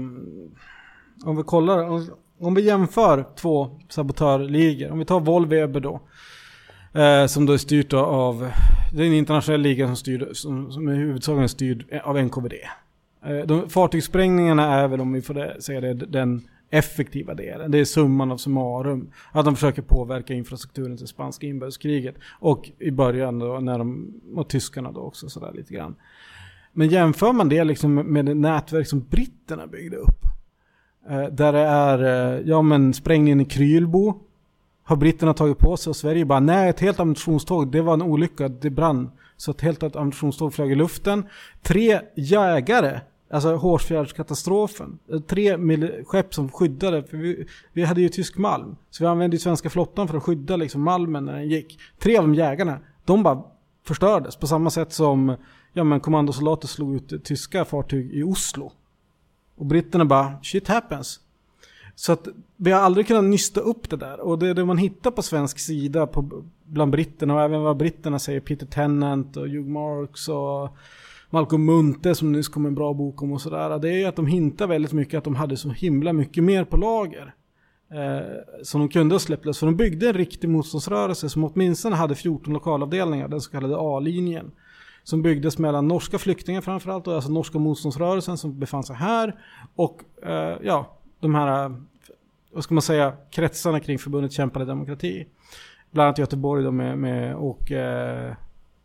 om vi kollar, om, om vi jämför två sabotörligor, om vi tar Volvo Ebbe då, eh, som då är styrt av, det är en internationell liga som, styr, som, som är huvudsakligen styrd av NKVD. Eh, de, fartygssprängningarna är väl, om vi får det, säga det, den effektiva delen. Det är summan av summarum. Att de försöker påverka infrastrukturen till spanska inbördeskriget. Och i början då, när de, och tyskarna då också sådär lite grann. Men jämför man det liksom med det nätverk som britterna byggde upp. Eh, där det är, eh, ja men sprängningen i Krylbo. Har britterna tagit på sig och Sverige bara, nej ett helt ammunitionståg, det var en olycka, det brann. Så ett helt ammunitionståg flög i luften. Tre jägare, alltså Hårsfjärdskatastrofen. Eh, tre skepp som skyddade, för vi, vi hade ju tysk malm. Så vi använde ju svenska flottan för att skydda liksom malmen när den gick. Tre av de jägarna, de bara förstördes på samma sätt som ja, men kommandosoldater slog ut tyska fartyg i Oslo. Och britterna bara, shit happens. Så att vi har aldrig kunnat nysta upp det där. Och det det man hittar på svensk sida på, bland britterna och även vad britterna säger, Peter Tennant och Hugh Marks och Malcolm Munthe som nyss kom en bra bok om och sådär. Det är ju att de hintar väldigt mycket att de hade så himla mycket mer på lager. Eh, som de kunde ha släppt lös. För de byggde en riktig motståndsrörelse som åtminstone hade 14 lokalavdelningar, den så kallade A-linjen. Som byggdes mellan norska flyktingar framförallt, och alltså norska motståndsrörelsen som befann sig här. Och eh, ja, de här, vad ska man säga, kretsarna kring förbundet Kämpande demokrati. Bland annat Göteborg då med, med Åke eh,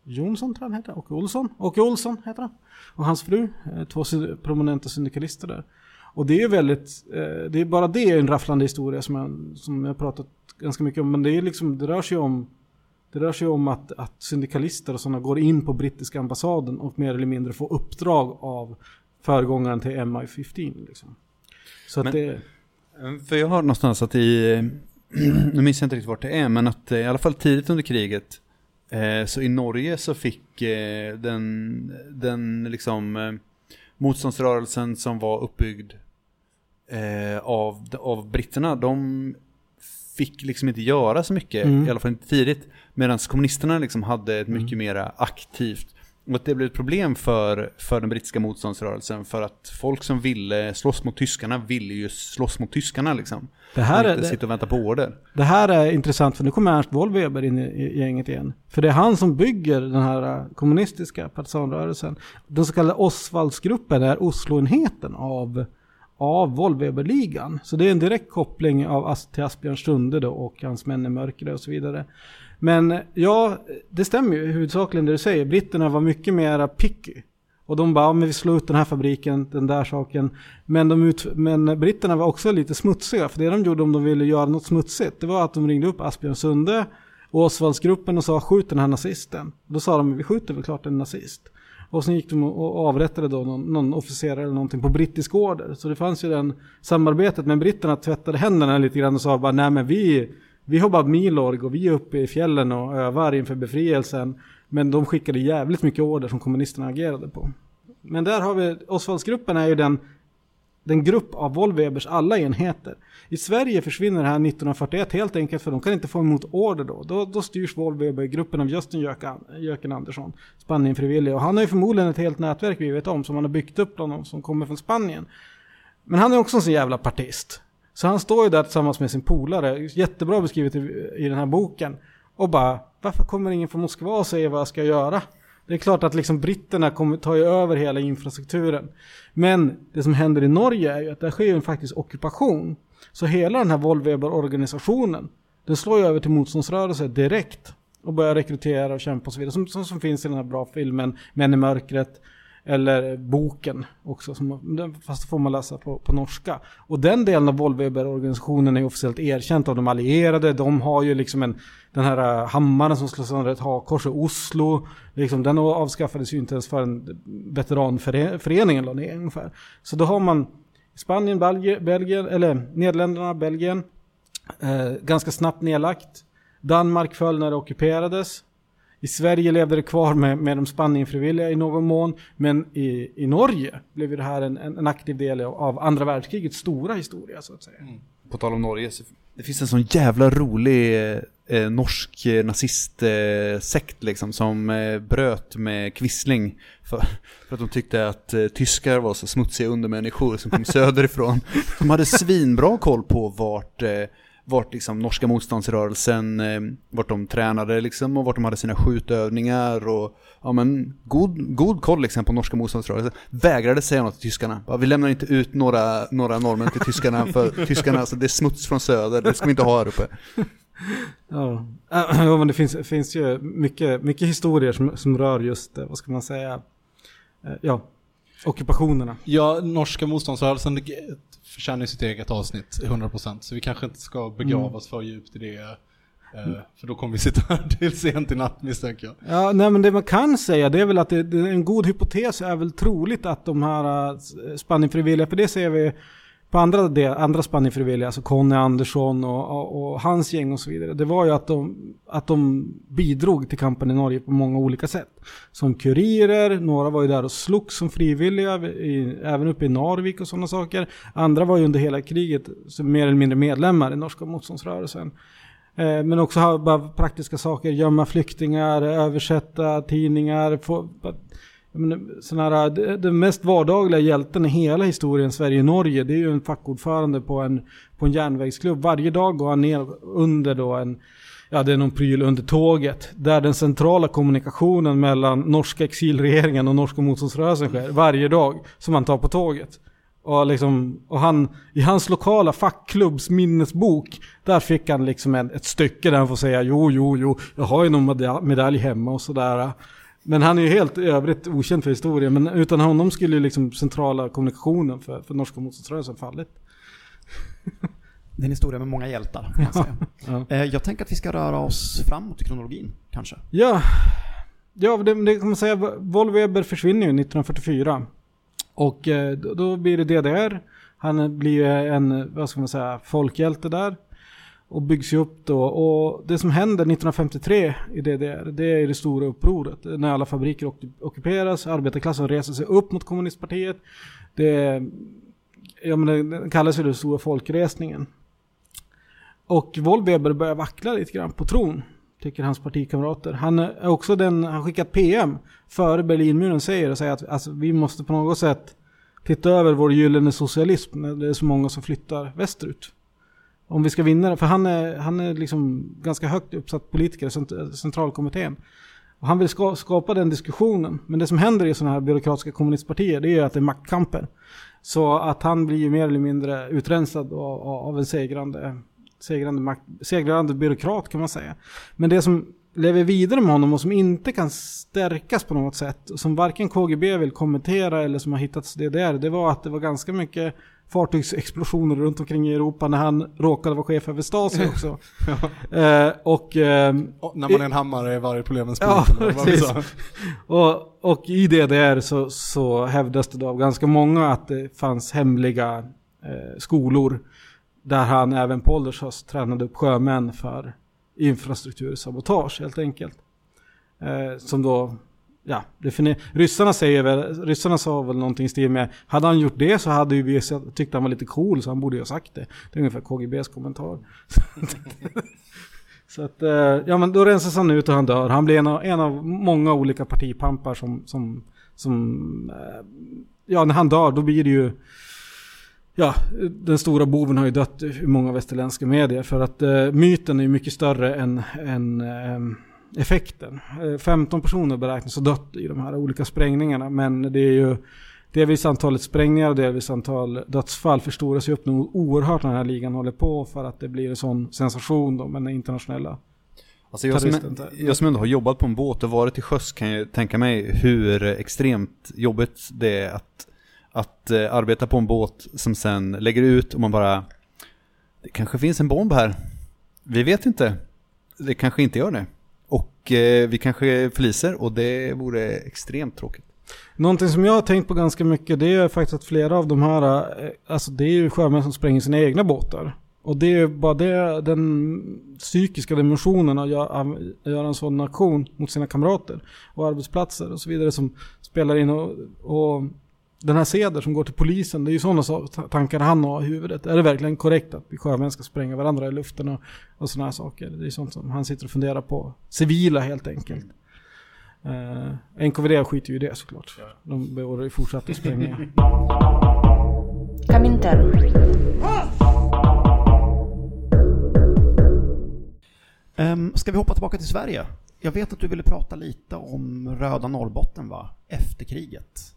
Jonsson tror jag han heter, och Olsson. Och Olsson heter han. Och hans fru, eh, två prominenta syndikalister där. Och det är väldigt, eh, det är bara det en rafflande historia som jag, som jag pratat ganska mycket om. Men det är liksom, det rör sig om det rör sig om att, att syndikalister och sådana går in på brittiska ambassaden och mer eller mindre får uppdrag av föregångaren till MI-15. Liksom. Så att Men- det... För jag har någonstans att i, nu minns jag inte riktigt vart det är, men att eh, i alla fall tidigt under kriget, eh, så i Norge så fick eh, den, den liksom motståndsrörelsen som var uppbyggd av, av britterna, de fick liksom inte göra så mycket, Mm. i alla fall inte tidigt, medan kommunisterna liksom hade ett mycket mera aktivt och att det blev ett problem för, för den brittiska motståndsrörelsen för att folk som ville slåss mot tyskarna ville ju slåss mot tyskarna liksom. Det här, och är, inte det, sitta och vänta på order. det här är intressant för nu kommer Ernst Wollweber in i, gänget igen. För det är han som bygger den här äh, kommunistiska partisanrörelsen. Den så kallade Osvaldsgruppen är Osloenheten av, av Volvo-ligan. Så det är en direkt koppling av till Asbjörn Sunde då och hans män i mörkret och så vidare. Men ja, det stämmer ju huvudsakligen det du säger. Britterna var mycket mer picky. Och de bara, ja, men vi slår ut den här fabriken, den där saken. Men, de ut, men britterna var också lite smutsiga. För det de gjorde om de ville göra något smutsigt, det var att de ringde upp Asbjörn Sunde och Osvaldsgruppen och sa skjut den här nazisten. Då sa de, vi skjuter väl klart en nazist. Och sen gick de och avrättade då någon, någon officerare eller någonting på brittisk order. Så det fanns ju den samarbetet. Men britterna tvättade händerna lite grann och sa bara, nej men vi, vi har bara Milorg och vi är uppe i fjällen och övar inför befrielsen. Men de skickade jävligt mycket order som kommunisterna agerade på. Men där har vi, Osvaldsgruppen är ju den, den grupp av Wollwebers alla enheter. I Sverige försvinner det här 1941 helt enkelt för de kan inte få emot order då. Då, då styrs Wollwebergruppen av Justin Jöken, Jöken Andersson, Spanienfrivillig. Och han har ju förmodligen ett helt nätverk vi vet om som han har byggt upp bland de som kommer från Spanien. Men han är också en sån jävla partist. Så han står ju där tillsammans med sin polare, jättebra beskrivet i, i den här boken. Och bara, varför kommer ingen från Moskva och säger vad jag ska göra? Det är klart att liksom britterna kommer ta ju över hela infrastrukturen. Men det som händer i Norge är ju att det sker ju en faktisk ockupation. Så hela den här Wollweber-organisationen, den slår ju över till motståndsrörelser direkt. Och börjar rekrytera och kämpa och så vidare. Som, som, som finns i den här bra filmen Män i mörkret. Eller boken också, som, fast det får man läsa på, på norska. Och den delen av Volvo-organisationen är officiellt erkänt av de allierade. De har ju liksom en, den här eh, hammaren som slår sönder ett hakkors i Oslo. Liksom, den avskaffades ju inte ens förrän veteranföreningen la ner ungefär. Så då har man Spanien, Belgien, Belgien eller Nederländerna, Belgien. Eh, ganska snabbt nedlagt. Danmark föll när det ockuperades. I Sverige levde det kvar med, med de Spanienfrivilliga i någon mån. Men i, i Norge blev det här en, en, en aktiv del av, andra världskrigets stora historia så att säga. På tal om Norge, så det finns en sån jävla rolig eh, norsk eh, nazistsekt liksom som eh, bröt med Quisling för, för att de tyckte att eh, tyskar var så smutsiga undermänniskor som kom söderifrån. De hade svinbra koll på vart, eh, vart liksom norska motståndsrörelsen, eh, vart de tränade liksom och vart de hade sina skjutövningar och ja men god, god koll liksom på norska motståndsrörelsen. Vägrade säga något till tyskarna. Bara, vi lämnar inte ut några, några norrmän till tyskarna för tyskarna, alltså det är smuts från söder, det ska vi inte ha här uppe. Ja, ja men det finns, finns ju mycket, mycket historier som, som rör just, eh, vad ska man säga, eh, ja, ockupationerna. Ja, norska motståndsrörelsen förtjänar ju sitt eget avsnitt, 100%. Så vi kanske inte ska begrava Mm. för djupt i det. eh, För då kommer vi sitta här till sent i natt misstänker jag. Ja, nej men det man kan säga det är väl att det, en god hypotes är väl troligt att de här uh, Spanienfrivilliga, för det ser vi på andra, del, andra Spanienfrivilliga, alltså Conny Andersson och, och, och hans gäng och så vidare. Det var ju att de, att de bidrog till kampen i Norge på många olika sätt. Som kurirer, några var ju där och slogs som frivilliga, i, även uppe i Narvik och sådana saker. Andra var ju under hela kriget mer eller mindre medlemmar i norska motståndsrörelsen. Eh, men också bara praktiska saker, gömma flyktingar, översätta tidningar. Få, sån här, den mest vardagliga hjälten i hela historien Sverige-Norge, det är ju en fackordförande på en, på en järnvägsklubb. Varje dag går han ner under då en, ja det är någon pryl under tåget, där den centrala kommunikationen mellan norska exilregeringen och norska motståndsrörelsen sker, varje dag, som han tar på tåget. Och, liksom, och han, i hans lokala fackklubbs minnesbok, där fick han liksom en, ett stycke där han får säga jo, jo, jo, jag har ju någon medalj hemma och sådär. Men han är ju helt i övrigt okänd för historien. Men utan honom skulle ju liksom centrala kommunikationen för, för norska motståndsrörelsen fallit. Det är en historia med många hjältar, kan jag säga. Ja. Eh, Jag tänker att vi ska röra oss framåt i kronologin, kanske. Ja, ja det, det kan man säga. Wollweber försvinner ju 1944. Och eh, då, då blir det DDR. Han blir ju en, vad ska man säga, folkhjälte där. Och byggs ju upp då. Och det som händer 1953 i DDR, det är det stora upproret. När alla fabriker ockuperas, arbetarklassen reser sig upp mot kommunistpartiet. Det, ja, men det kallas ju den stora folkresningen. Och Wollweber börjar vackla lite grann på tron tycker hans partikamrater. Han är också den, han skickat PM före Berlinmuren säger och säger att alltså, vi måste på något sätt titta över vår gyllene socialism när det är så många som flyttar västerut. Om vi ska vinna för han är, han är liksom ganska högt uppsatt politiker i cent- centralkommittén. Och han vill ska, skapa den diskussionen. Men det som händer i sådana här byråkratiska kommunistpartier det är ju att det är maktkamper. Så att han blir ju mer eller mindre utrensad av, av en segrande, segrande, makt, segrande byråkrat kan man säga. Men det som lever vidare med honom och som inte kan stärkas på något sätt, som varken KGB vill kommentera eller som har hittats DDR, det var att det var ganska mycket fartygsexplosioner runt omkring i Europa när han råkade vara chef över Stasi också. eh, och, ehm, Och när man är en hammare är varje problem en spik. Ja, precis. och, och i DDR så, så hävdas det då av ganska många att det fanns hemliga eh, skolor där han även på ålders höst tränade upp sjömän för infrastruktursabotage helt enkelt. Eh, som då, ja, ryssarna säger väl, ryssarna sa väl någonting i stil med, hade han gjort det så hade ju vi tyckt han var lite cool så han borde ju ha sagt det. Det är ungefär KGBs kommentar. Så att, eh, ja men då rensas han ut och han dör. Han blir en av, en av många olika partipampar som, som, som eh, ja när han dör då blir det ju, ja den stora boven har ju dött i många västerländska medier för att eh, myten är ju mycket större än, än eh, effekten. Eh, 15 personer beräknas ha dött i de här olika sprängningarna men det är ju Delvis antalet sprängningar och delvis antal dödsfall förstoras ju upp nog oerhört när den här ligan håller på för att det blir en sån sensation då med den internationella. Alltså jag, som, jag som ändå har jobbat på en båt och varit till sjöss kan ju tänka mig hur extremt jobbigt det är att, att eh, arbeta på en båt som sen lägger ut och man bara Det kanske finns en bomb här. Vi vet inte. Det kanske inte gör det. Och eh, vi kanske förliser och det vore extremt tråkigt. Någonting som jag har tänkt på ganska mycket det är faktiskt att flera av de här, eh, alltså det är ju sjömän som spränger sina egna båtar. Och det är bara det, den psykiska dimensionen att göra, göra en sådan aktion mot sina kamrater och arbetsplatser och så vidare som spelar in och, och den här seder som går till polisen, det är ju sådana så- tankar han har i huvudet. Är det verkligen korrekt att vi sjömän ska spränga varandra i luften och, och sådana här saker? Det är sånt som han sitter och funderar på. Civila helt enkelt. Uh, NKVD skiter ju i det såklart. De beordrar ju fortsatta sprängningar. Comintern. Um, ska vi hoppa tillbaka till Sverige? Jag vet att du ville prata lite om röda Norrbotten va? Efter kriget.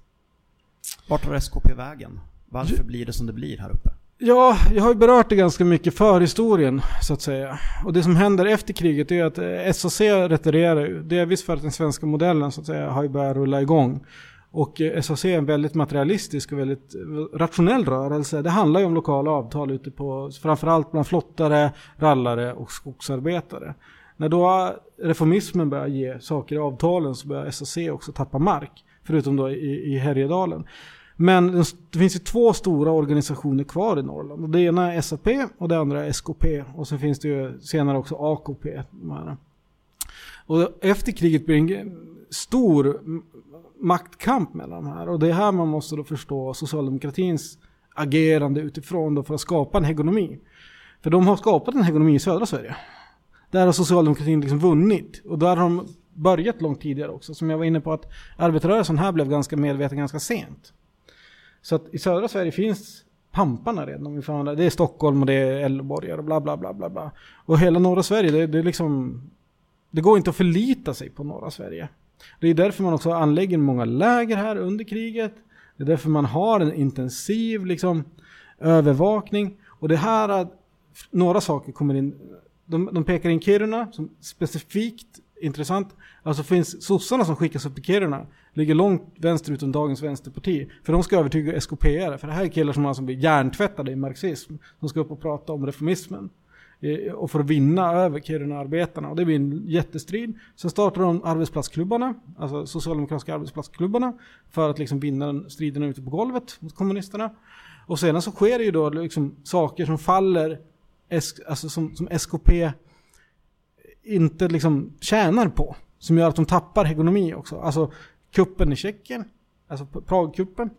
Vart tar SKP vägen? Varför blir det som det blir här uppe? Ja, jag har ju berört det ganska mycket förhistorien så att säga. Och det som händer efter kriget är att eh, SAC retirerar ju. Delvis för att den svenska modellen så att säga har ju börjat rulla igång. Och eh, SAC är en väldigt materialistisk och väldigt eh, rationell rörelse. Det handlar ju om lokala avtal ute på, framförallt bland flottare, rallare och skogsarbetare. När då reformismen börjar ge saker i avtalen så börjar SAC också tappa mark. Förutom då i, i Härjedalen. Men det finns ju två stora organisationer kvar i Norrland. Och det ena är SAP och det andra är SKP. Och sen finns det ju senare också AKP. Och efter kriget blir det en stor maktkamp mellan de här. Och det är här man måste då förstå socialdemokratins agerande utifrån då för att skapa en hegemoni. För de har skapat en hegemoni i södra Sverige. Där har socialdemokratin liksom vunnit. Och där har de börjat långt tidigare också. Som jag var inne på att arbetarrörelsen här blev ganska medveten ganska sent. Så att i södra Sverige finns pamparna redan om vi får Det är Stockholm och det är Älvborgar och bla bla bla bla bla. Och hela norra Sverige, det, det är liksom... Det går inte att förlita sig på norra Sverige. Det är därför man också anlägger många läger här under kriget. Det är därför man har en intensiv liksom, övervakning. Och det här, några saker kommer in. De, de pekar in Kiruna som specifikt intressant. Alltså finns sossarna som skickas upp i Kiruna ligger långt vänsterut om dagens vänsterparti. För de ska övertyga skp För det här är killar som alltså blir hjärntvättade i marxism. De ska upp och prata om reformismen. Eh, Och för att vinna över Kiruna-arbetarna. Och det blir en jättestrid. Sen startar de arbetsplatsklubbarna. Alltså socialdemokratiska arbetsplatsklubbarna. För att liksom vinna den striden ute på golvet mot kommunisterna. Och sedan så sker det ju då liksom saker som faller, alltså som, som SKP inte liksom tjänar på. Som gör att de tappar ekonomi också. Alltså kuppen i Tjeckien, alltså Pragkuppen.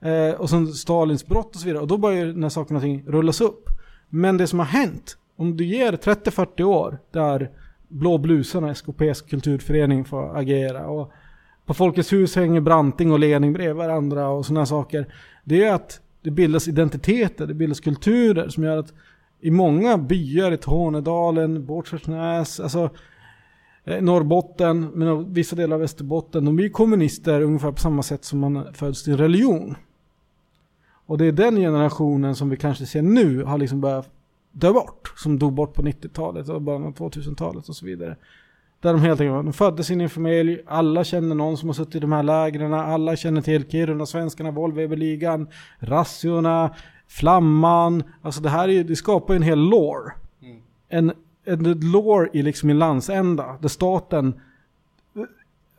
Eh, och sen Stalins brott och så vidare. Och då börjar den här saken och ting rullas upp. Men det som har hänt, om du ger 30-40 år där Blå blusarna, SKPs kulturförening, får agera. Och på Folkets hus hänger Branting och Lening bredvid varandra och sådana saker. Det är att det bildas identiteter, det bildas kulturer som gör att i många byar i Tornedalen, Båtskärsnäs, alltså eh, Norrbotten, men vissa delar av Västerbotten, de blir kommunister ungefär på samma sätt som man föds till religion. Och det är den generationen som vi kanske ser nu har liksom börjat dö bort. Som dog bort på 90-talet och början av 2000-talet och så vidare. Där de helt enkelt de föddes in i en familj, alla känner någon som har suttit i de här lägren, alla känner till Kiruna, svenskarna, Volvo-ligan, razziorna, Flamman. Alltså det här är, det skapar ju en hel lore. En, en lore i liksom en landsända, där staten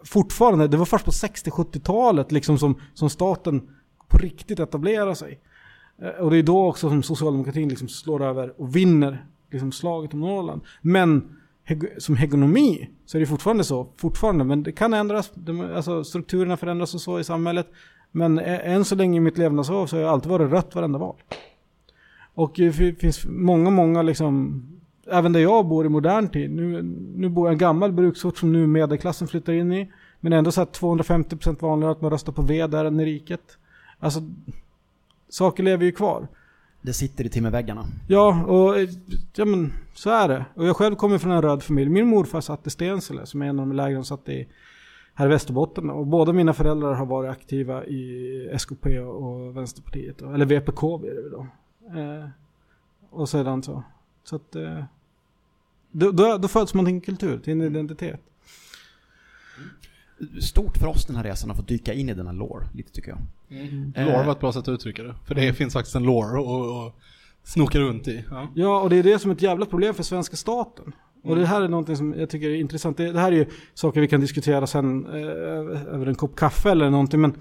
fortfarande, det var först på 60-70-talet liksom som, som staten på riktigt etablerar sig. Eh, Och det är då också som socialdemokratin liksom slår över och vinner liksom slaget om Norrland. Men som hegemomi så är det fortfarande så, fortfarande, men det kan ändras, de, alltså strukturerna förändras och så i samhället. Men än så länge i mitt levnadsår så har jag alltid varit rött varenda val. Och det fi- finns många, många liksom, även där jag bor i modern tid, nu, nu bor jag i en gammal bruksort som nu medelklassen flyttar in i. Men ändå så att 250% vanligare att man röstar på V där än i riket. Alltså, saker lever ju kvar. Det sitter i timmerväggarna. Ja, och eh, ja, men, så är det. Och jag själv kommer från en röd familj. Min morfar satt i Stensele, som är en av de lägren satt i här i Västerbotten. Och båda mina föräldrar har varit aktiva i SKP och Vänsterpartiet. då. Eller VPK blir det då. Eh, och sedan så. Så att... Eh, då, då, då föds man till en kultur, till en identitet. Stort för oss den här resan att få dyka in i denna lore, lite tycker jag. Eh, Lore var ett bra sätt att uttrycka det. För det finns faktiskt en lore att att snoka runt i. Ja. Ja, och det är det som är ett jävla problem för svenska staten. Och det här är någonting som jag tycker är intressant. Det, det här är ju saker vi kan diskutera sen eh, över en kopp kaffe eller någonting. Men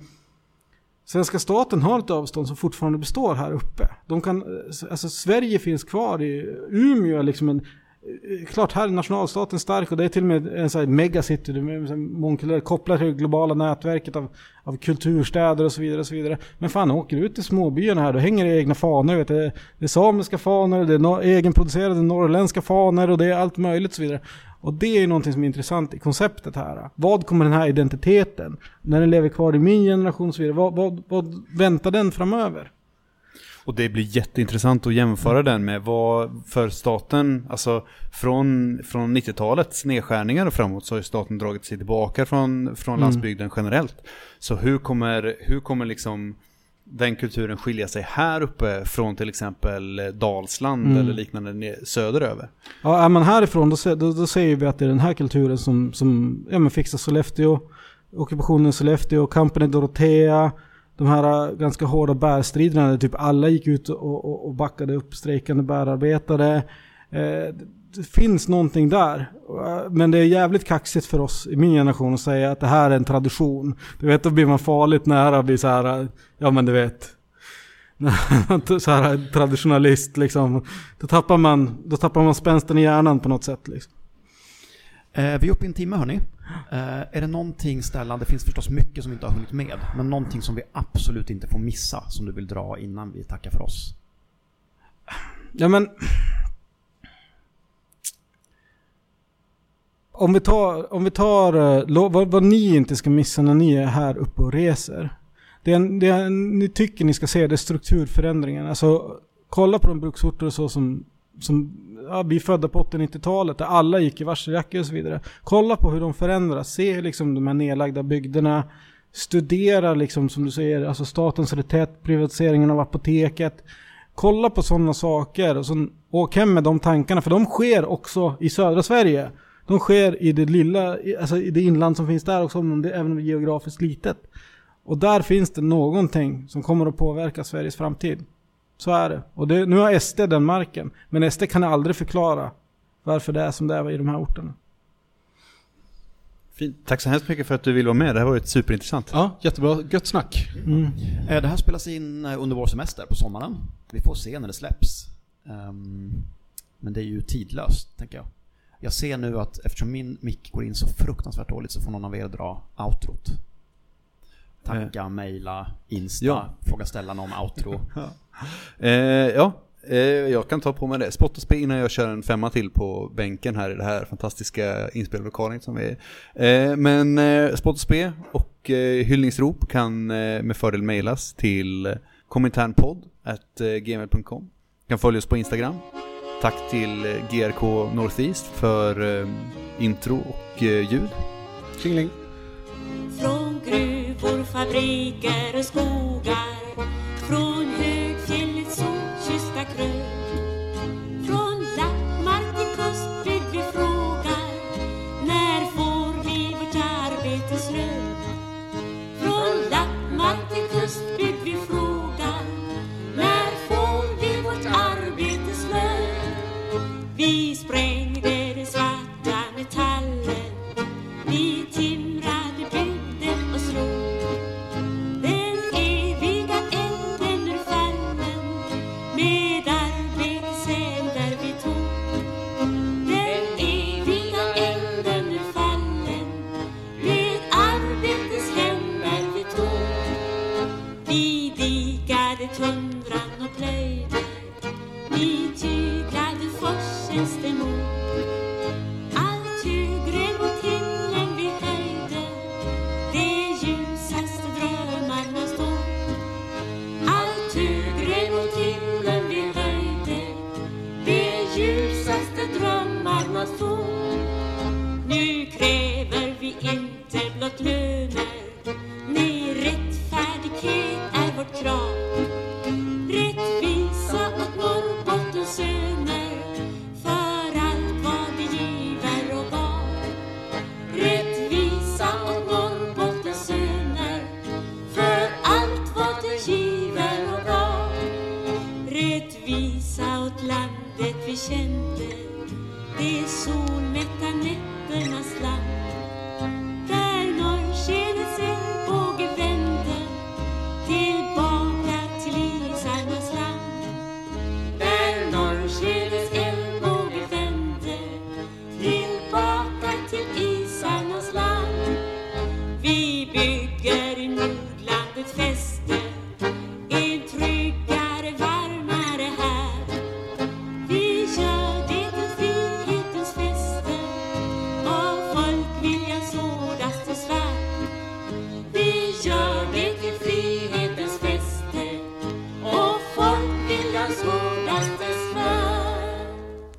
svenska staten har ett avstånd som fortfarande består här uppe. De kan, eh, alltså Sverige finns kvar i Umeå, liksom en, Eh, klart här är nationalstaten stark och det är till och med en sån här megacity, det är mångkulturell, kopplat till det globala nätverket av, av kulturstäder och så vidare. och så vidare. Men fan, åker du ut till småbyarna här, då hänger det egna fanor. Vet du. Det är samiska fanor, det är no egenproducerade norrländska fanor och det är allt möjligt och så vidare. Och det är ju någonting som är intressant i konceptet här. Vad kommer den här identiteten, när den lever kvar i min generation och så vidare, vad, vad, vad väntar den framöver? Och det blir jätteintressant att jämföra den med vad för staten, alltså från, från 90-talets nedskärningar och framåt så har ju staten dragit sig tillbaka från, från Mm. landsbygden generellt. Så hur kommer, hur kommer liksom den kulturen skilja sig här uppe från till exempel Dalsland Mm. eller liknande söderöver? Ja, är man härifrån då, sä- då, då säger vi att det är den här kulturen som, som ja, men fixar Sollefteå, ockupationen i Sollefteå, kampen i Dorotea, de här äh, ganska hårda bärstriderna där typ alla gick ut och, och, och backade upp strejkande bärarbetare. Eh, det- finns någonting där. Äh, men det är jävligt kaxigt för oss i min generation att säga att det här är en tradition. Du vet, då blir man farligt nära, blir så här, äh, ja men du vet. så här traditionalist liksom. Då tappar man, då tappar man spänsten i hjärnan på något sätt liksom. Eh, vi är uppe i en timme hörni. Eh, är det någonting Stellan, det finns förstås mycket som vi inte har hunnit med, men någonting som vi absolut inte får missa som du vill dra innan vi tackar för oss? Ja men... Om vi tar, om vi tar eh, vad, vad ni inte ska missa när ni är här uppe och reser. Det, det ni tycker ni ska se det är strukturförändringen. Alltså kolla på de bruksorter och så som, som ja, vi är födda på 80-90-talet där alla gick i varseljackor och så vidare. Kolla på hur de förändras. Se liksom de här nedlagda bygderna. Studera liksom som du säger, alltså statens reträtt, privatiseringen av apoteket. Kolla på sådana saker och sen åk hem med de tankarna. För de sker också i södra Sverige. De sker i det lilla, alltså i det inland som finns där också, om det, även om det är geografiskt litet. Och där finns det någonting som kommer att påverka Sveriges framtid. Så är det. Och det, nu har SD den marken. Men SD kan aldrig förklara varför det är som det är i de här orterna. Fint. Tack så hemskt mycket för att du vill vara med. Det här var ju superintressant. Ja, jättebra. Gött snack. Mm. Eh, Det här spelas in eh, under vår semester på sommaren. Vi får se när det släpps. Ehm, Men det är ju tidlöst, tänker jag. Jag ser nu att eftersom min mick går in så fruktansvärt dåligt så får någon av er dra outrot. Tacka, mejla, insta, Ja. fråga ställa om outro. Eh, ja, Eh, jag kan ta på mig det. Spott och spe innan jag kör en femma till på bänken här i det här fantastiska inspellokalen som vi är. Eh, men eh, spott och spe och eh, hyllningsrop kan eh, med fördel mejlas till kominternpodd.gmail.com Kan följa oss på Instagram. Tack till eh, GRK Northeast för eh, intro och eh, ljud. Tjingeling. Gruvor, fabriker och skogar. Från högfjällets solkyssta krön Från lappmark till kustbygd vi frågar. När får vi vårt arbetes lön? Från lappmark till kustbygd vi frågar. När får vi vårt arbetes lön? Vi sprängde den svarta metallen. Vi timrade,